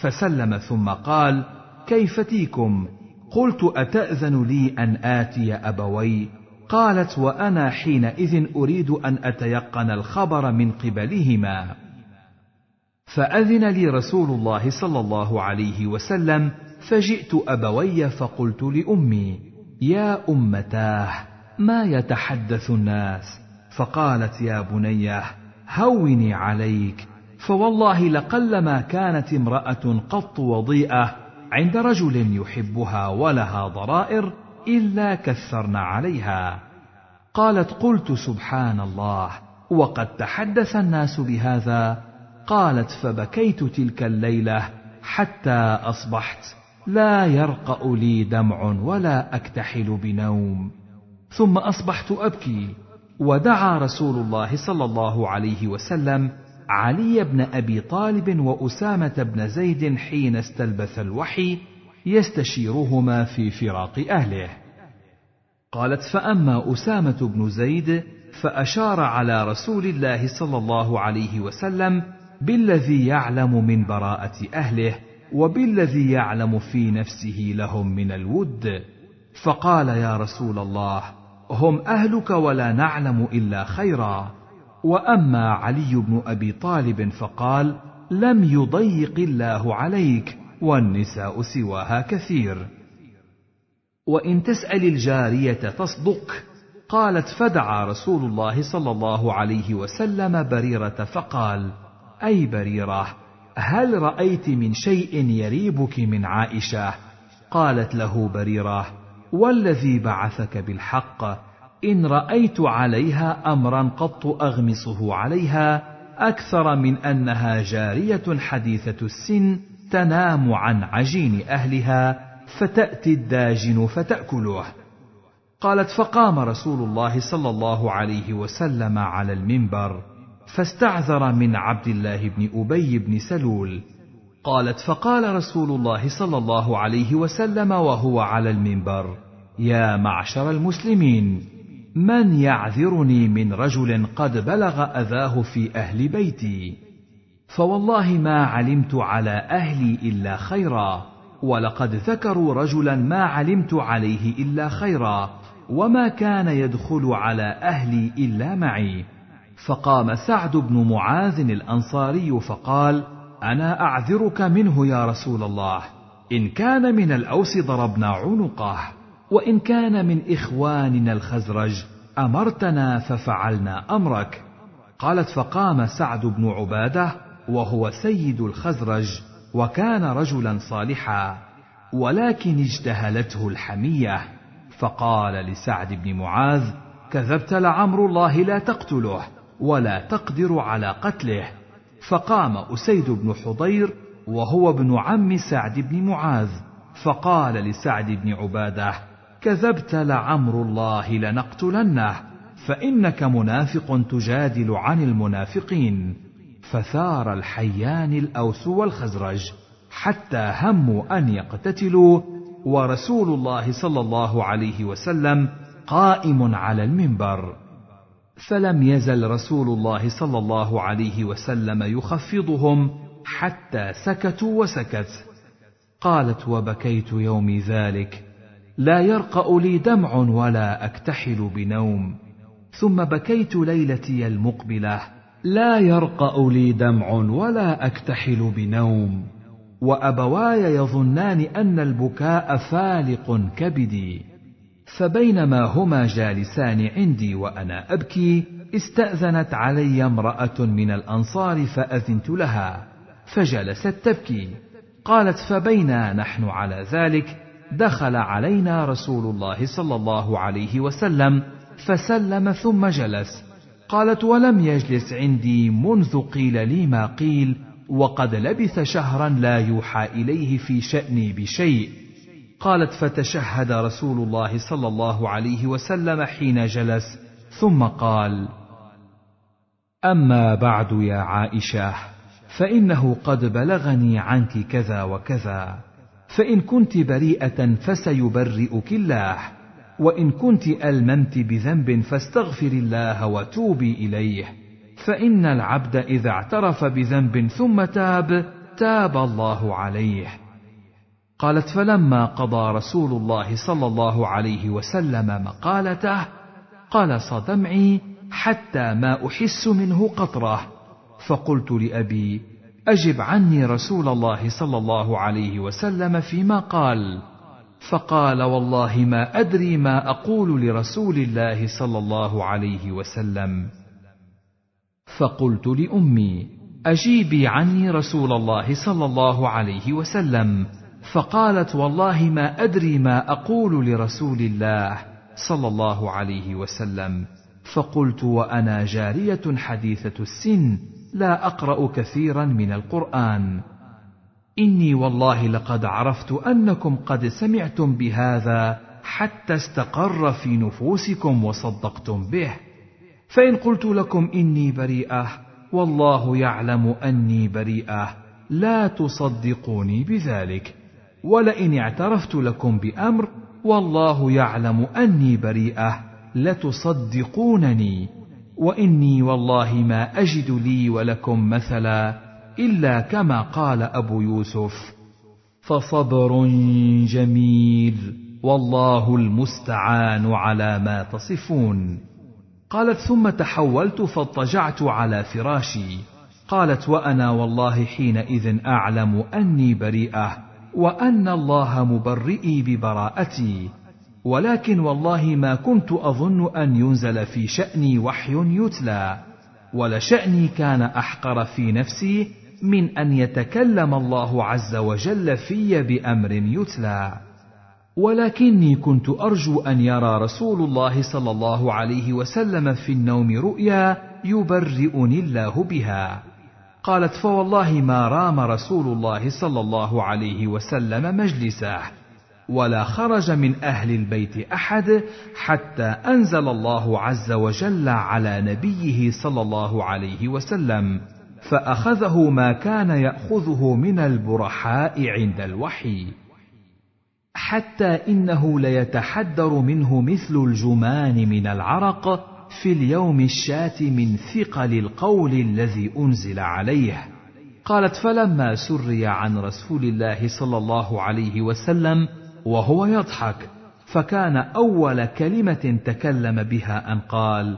فسلم ثم قال كيف تيكم قلت أتأذن لي أن آتي أبوي؟ قالت وأنا حينئذ أريد أن أتيقن الخبر من قبلهما. فأذن لي رسول الله صلى الله عليه وسلم فجئت أبوي فقلت لأمي يا أمتاه ما يتحدث الناس؟ فقالت يا بنية هوني عليك فوالله لقلما كانت امرأة قط وضيئة عند رجل يحبها ولها ضرائر إلا كثرن عليها. قالت قلت سبحان الله وقد تحدث الناس بهذا قالت فبكيت تلك الليلة حتى أصبحت لا يرقأ لي دمع ولا أكتحل بنوم. ثم أصبحت أبكي. ودعا رسول الله صلى الله عليه وسلم علي بن أبي طالب وأسامة بن زيد حين استلبث الوحي يستشيرهما في فراق أهله. قالت فأما أسامة بن زيد فأشار على رسول الله صلى الله عليه وسلم بالذي يعلم من براءة أهله وبالذي يعلم في نفسه لهم من الود. فقال يا رسول الله هم أهلك ولا نعلم إلا خيرا. وأما علي بن أبي طالب فقال لم يضيق الله عليك والنساء سواها كثير. وإن تسأل الجارية تصدق. قالت فدعا رسول الله صلى الله عليه وسلم بريرة فقال أي بريرة هل رأيت من شيء يريبك من عائشة؟ قالت له بريرة والذي بعثك بالحق إن رأيت عليها امرا قط أغمصه عليها أكثر من أنها جارية حديثة السن تنام عن عجين أهلها فتأتي الداجن فتأكله. قالت فقام رسول الله صلى الله عليه وسلم على المنبر. فاستعذر من عبد الله بن أبي بن سلول. قالت فقال رسول الله صلى الله عليه وسلم وهو على المنبر يا معشر المسلمين من يعذرني من رجل قد بلغ أذاه في أهل بيتي؟ فوالله ما علمت على أهلي إلا خيرا ولقد ذكروا رجلا ما علمت عليه إلا خيرا وما كان يدخل على أهلي إلا معي. فقام سعد بن معاذ الأنصاري فقال أنا أعذرك منه يا رسول الله إن كان من الأوس ضربنا عنقه وإن كان من إخواننا الخزرج أمرتنا ففعلنا أمرك. قالت فقام سعد بن عبادة وهو سيد الخزرج وكان رجلا صالحا ولكن اجتهلته الحمية. فقال لسعد بن معاذ كذبت لعمر الله لا تقتله. ولا تقدر على قتله. فقام أسيد بن حضير وهو ابن عم سعد بن معاذ فقال لسعد بن عبادة كذبت لعمر الله لنقتلنه فإنك منافق تجادل عن المنافقين. فثار الحيان الأوس والخزرج حتى هموا أن يقتتلوا ورسول الله صلى الله عليه وسلم قائم على المنبر. فلم يزل رسول الله صلى الله عليه وسلم يخفضهم حتى سكتوا وسكت. قالت وبكيت يومي ذلك. لا يرقأ لي دمع ولا أكتحل بنوم. ثم بكيت ليلتي المقبلة. لا يرقأ لي دمع ولا أكتحل بنوم. وأبواي يظنان أن البكاء فالق كبدي. فبينما هما جالسان عندي وأنا أبكي استأذنت علي امرأة من الأنصار فأذنت لها فجلست تبكي. قالت فبينا نحن على ذلك؟ دخل علينا رسول الله صلى الله عليه وسلم فسلم ثم جلس. قالت ولم يجلس عندي منذ قيل لي ما قيل وقد لبث شهرا لا يوحى إليه في شأني بشيء. قالت فتشهد رسول الله صلى الله عليه وسلم حين جلس. ثم قال أما بعد يا عائشة فإنه قد بلغني عنك كذا وكذا فإن كنت بريئة فسيبرئك الله وإن كنت ألممت بذنب فاستغفر الله وتوبي إليه فإن العبد إذا اعترف بذنب ثم تاب تاب الله عليه. قالت فلما قضى رسول الله صلى الله عليه وسلم مقالته قال صدمعي حتى ما أحس منه قطره. فقلت لأبي أجب عني رسول الله صلى الله عليه وسلم فيما قال. فقال والله ما أدري ما أقول لرسول الله صلى الله عليه وسلم. فقلت لأمي أجيبي عني رسول الله صلى الله عليه وسلم. فقالت والله ما أدري ما أقول لرسول الله صلى الله عليه وسلم. فقلت وأنا جارية حديثة السن لا أقرأ كثيرا من القرآن. إني والله لقد عرفت أنكم قد سمعتم بهذا حتى استقر في نفوسكم وصدقتم به. فإن قلت لكم إني بريئة والله يعلم أني بريئة لا تصدقوني بذلك. ولئن اعترفت لكم بأمر والله يعلم أني بريئة لتصدقونني وإني والله ما أجد لي ولكم مثلا إلا كما قال أبو يوسف فصبر جميل والله المستعان على ما تصفون قالت ثم تحولت فاضطجعت على فراشي قالت وأنا والله حينئذ أعلم أني بريئة وأن الله مبرئي ببراءتي. ولكن والله ما كنت أظن أن ينزل في شأني وحي يتلى. ولشاني كان أحقر في نفسي من أن يتكلم الله عز وجل في بأمر يتلى. ولكني كنت أرجو أن يرى رسول الله صلى الله عليه وسلم في النوم رؤيا يبرئني الله بها. قالت فوالله ما رام رسول الله صلى الله عليه وسلم مجلسه ولا خرج من أهل البيت أحد حتى أنزل الله عز وجل على نبيه صلى الله عليه وسلم فأخذه ما كان يأخذه من البرحاء عند الوحي. حتى إنه ليتحدر منه مثل الجمان من العرق في اليوم الشات من ثقل القول الذي أنزل عليه. قالت فلما سري عن رسول الله صلى الله عليه وسلم وهو يضحك فكان أول كلمة تكلم بها أن قال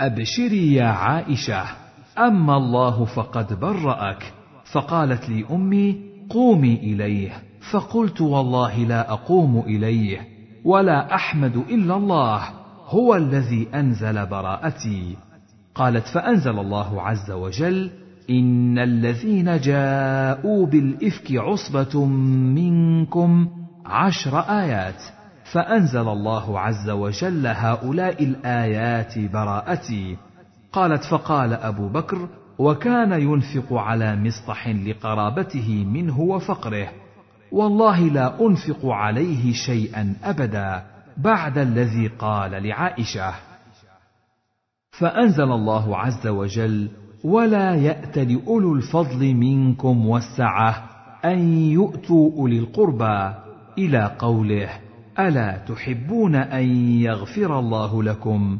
أبشري يا عائشة أما الله فقد برأك فقالت لي أمي قومي إليه فقلت والله لا أقوم إليه ولا أحمد إلا الله هو الذي أنزل براءتي. قالت فأنزل الله عز وجل إن الذين جاءوا بالإفك عصبة منكم عشر آيات. فأنزل الله عز وجل هؤلاء الآيات براءتي. قالت فقال أبو بكر وكان ينفق على مصطح لقرابته منه وفقره. والله لا أنفق عليه شيئا ابدا. بعد الذي قال لعائشة فأنزل الله عز وجل ولا يأت لأولو الفضل منكم والسعة أن يؤتوا أولي القربى إلى قوله ألا تحبون أن يغفر الله لكم؟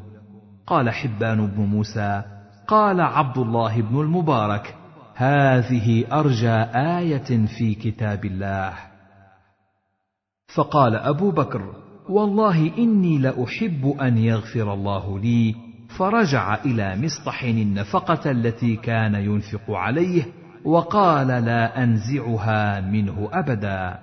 قال حبان بن موسى قال عبد الله بن المبارك هذه أرجى آية في كتاب الله. فقال أبو بكر والله إني لأحب أن يغفر الله لي. فرجع إلى مصطح النفقة التي كان ينفق عليه وقال لا أنزعها منه أبدا.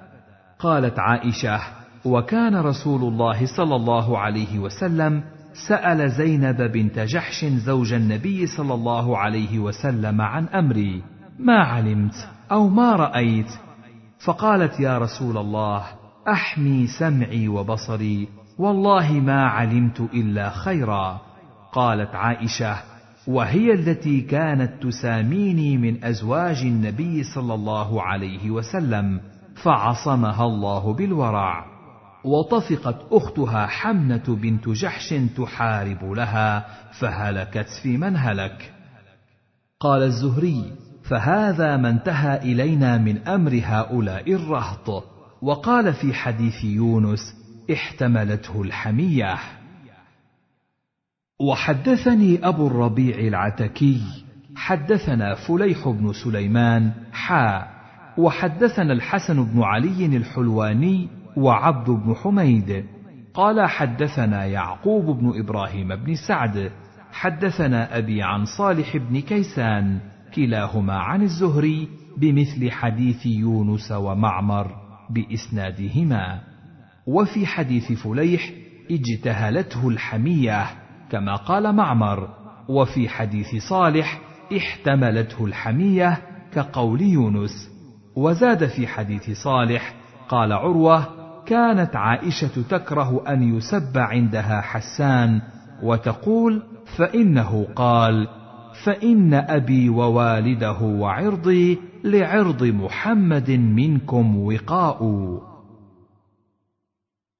قالت عائشة وكان رسول الله صلى الله عليه وسلم سأل زينب بنت جحش زوج النبي صلى الله عليه وسلم عن أمري ما علمت أو ما رأيت؟ فقالت يا رسول الله أحمي سمعي وبصري والله ما علمت إلا خيرا قالت عائشة وهي التي كانت تساميني من أزواج النبي صلى الله عليه وسلم فعصمها الله بالورع. وطفقت أختها حمنة بنت جحش تحارب لها فهلكت في من هلك. قال الزهري فهذا ما انتهى إلينا من أمر هؤلاء الرهط. وقال في حديث يونس احتملته الحمية. وحدثني أبو الربيع العتكي حدثنا فليح بن سليمان حا وحدثنا الحسن بن علي الحلواني وعبد بن حميد. قال حدثنا يعقوب بن إبراهيم بن سعد حدثنا أبي عن صالح بن كيسان كلاهما عن الزهري بمثل حديث يونس ومعمر. بإسنادهما. وفي حديث فليح اجتهلته الحمية كما قال معمر. وفي حديث صالح احتملته الحمية كقول يونس. وزاد في حديث صالح قال عروة كانت عائشة تكره أن يسب عندها حسان وتقول فإنه قال فإن أبي ووالده وعرضي لعرض محمد منكم وقاء.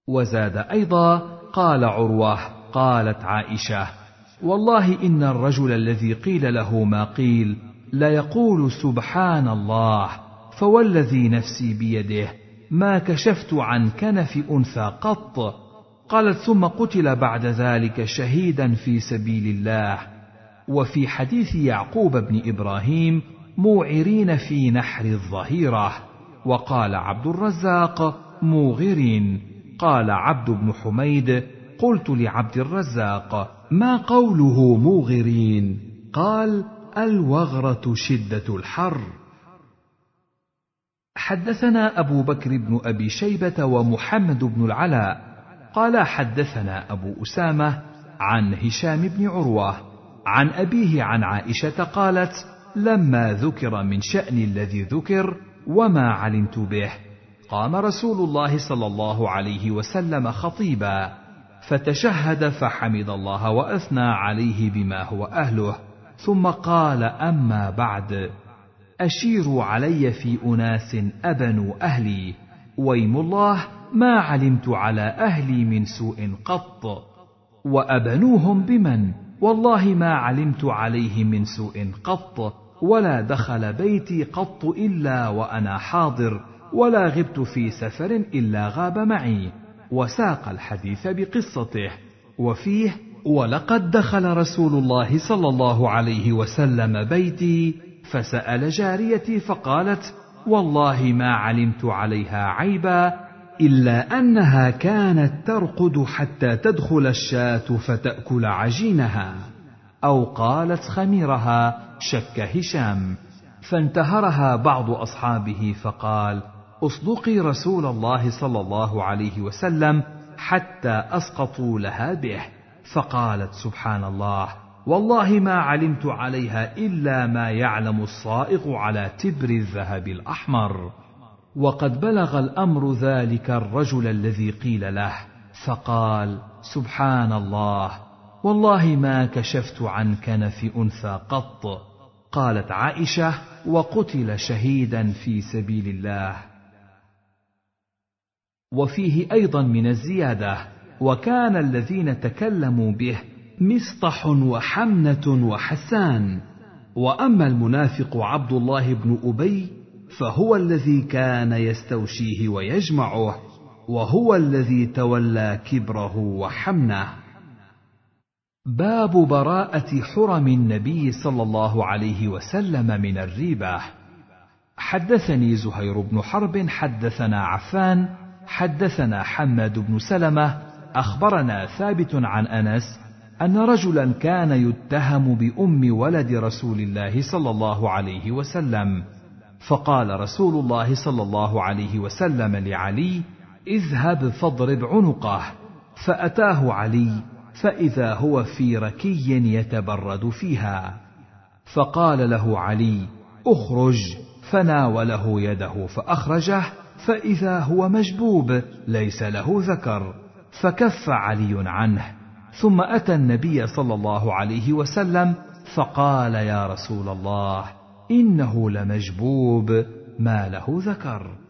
وزاد أيضا قال عروة قالت عائشة والله إن الرجل الذي قيل له ما قيل ليقول سبحان الله فوالذي نفسي بيده ما كشفت عن كنف أنثى قط. قالت ثم قتل بعد ذلك شهيدا في سبيل الله. وفي حديث يعقوب بن إبراهيم موعرين في نحر الظهيرة. وقال عبد الرزاق موغرين قال عبد بن حميد قلت لعبد الرزاق ما قوله موغرين قال الوغرة شدة الحر. حدثنا أبو بكر بن أبي شيبة ومحمد بن العلاء. قال حدثنا أبو أسامة عن هشام بن عروة عن أبيه عن عائشة قالت لما ذكر من شأن الذي ذكر وما علمت به. قام رسول الله صلى الله عليه وسلم خطيبا فتشهد فحمد الله وأثنى عليه بما هو أهله. ثم قال أما بعد اشيروا علي في أناس ابنوا أهلي. ويم الله ما علمت على أهلي من سوء قط. وأبنوهم بمن؟ والله ما علمت عليه من سوء قط. ولا دخل بيتي قط إلا وأنا حاضر ولا غبت في سفر إلا غاب معي. وساق الحديث بقصته. وفيه ولقد دخل رسول الله صلى الله عليه وسلم بيتي فسأل جاريتي فقالت والله ما علمت عليها عيبا إلا أنها كانت ترقد حتى تدخل الشاة فتأكل عجينها. أو قالت خميرها شك هشام فانتهرها بعض أصحابه فقال أصدقي رسول الله صلى الله عليه وسلم حتى أسقطوا لها به فقالت سبحان الله والله ما علمت عليها إلا ما يعلم الصائغ على تبر الذهب الأحمر. وقد بلغ الأمر ذلك الرجل الذي قيل له فقال سبحان الله والله ما كشفت عن كنف أنثى قط. قالت عائشة وقتل شهيدا في سبيل الله. وفيه أيضا من الزيادة وكان الذين تكلموا به مصطح وحمنة وحسان. وأما المنافق عبد الله بن أبي فهو الذي كان يستوشيه ويجمعه وهو الذي تولى كبره وحمنه. باب براءة حرم النبي صلى الله عليه وسلم من الريبه حدثني زهير بن حرب حدثنا عفان حدثنا حماد بن سلمة. أخبرنا ثابت عن أنس أن رجلا كان يتهم بأم ولد رسول الله صلى الله عليه وسلم. فقال رسول الله صلى الله عليه وسلم لعلي اذهب فاضرب عنقه. فأتاه علي فإذا هو في ركي يتبرد فيها. فقال له علي اخرج. فناوله يده فأخرجه فإذا هو مجبوب ليس له ذكر. فكف علي عنه. ثم أتى النبي صلى الله عليه وسلم فقال يا رسول الله إنه لمجبوب ما له ذكر.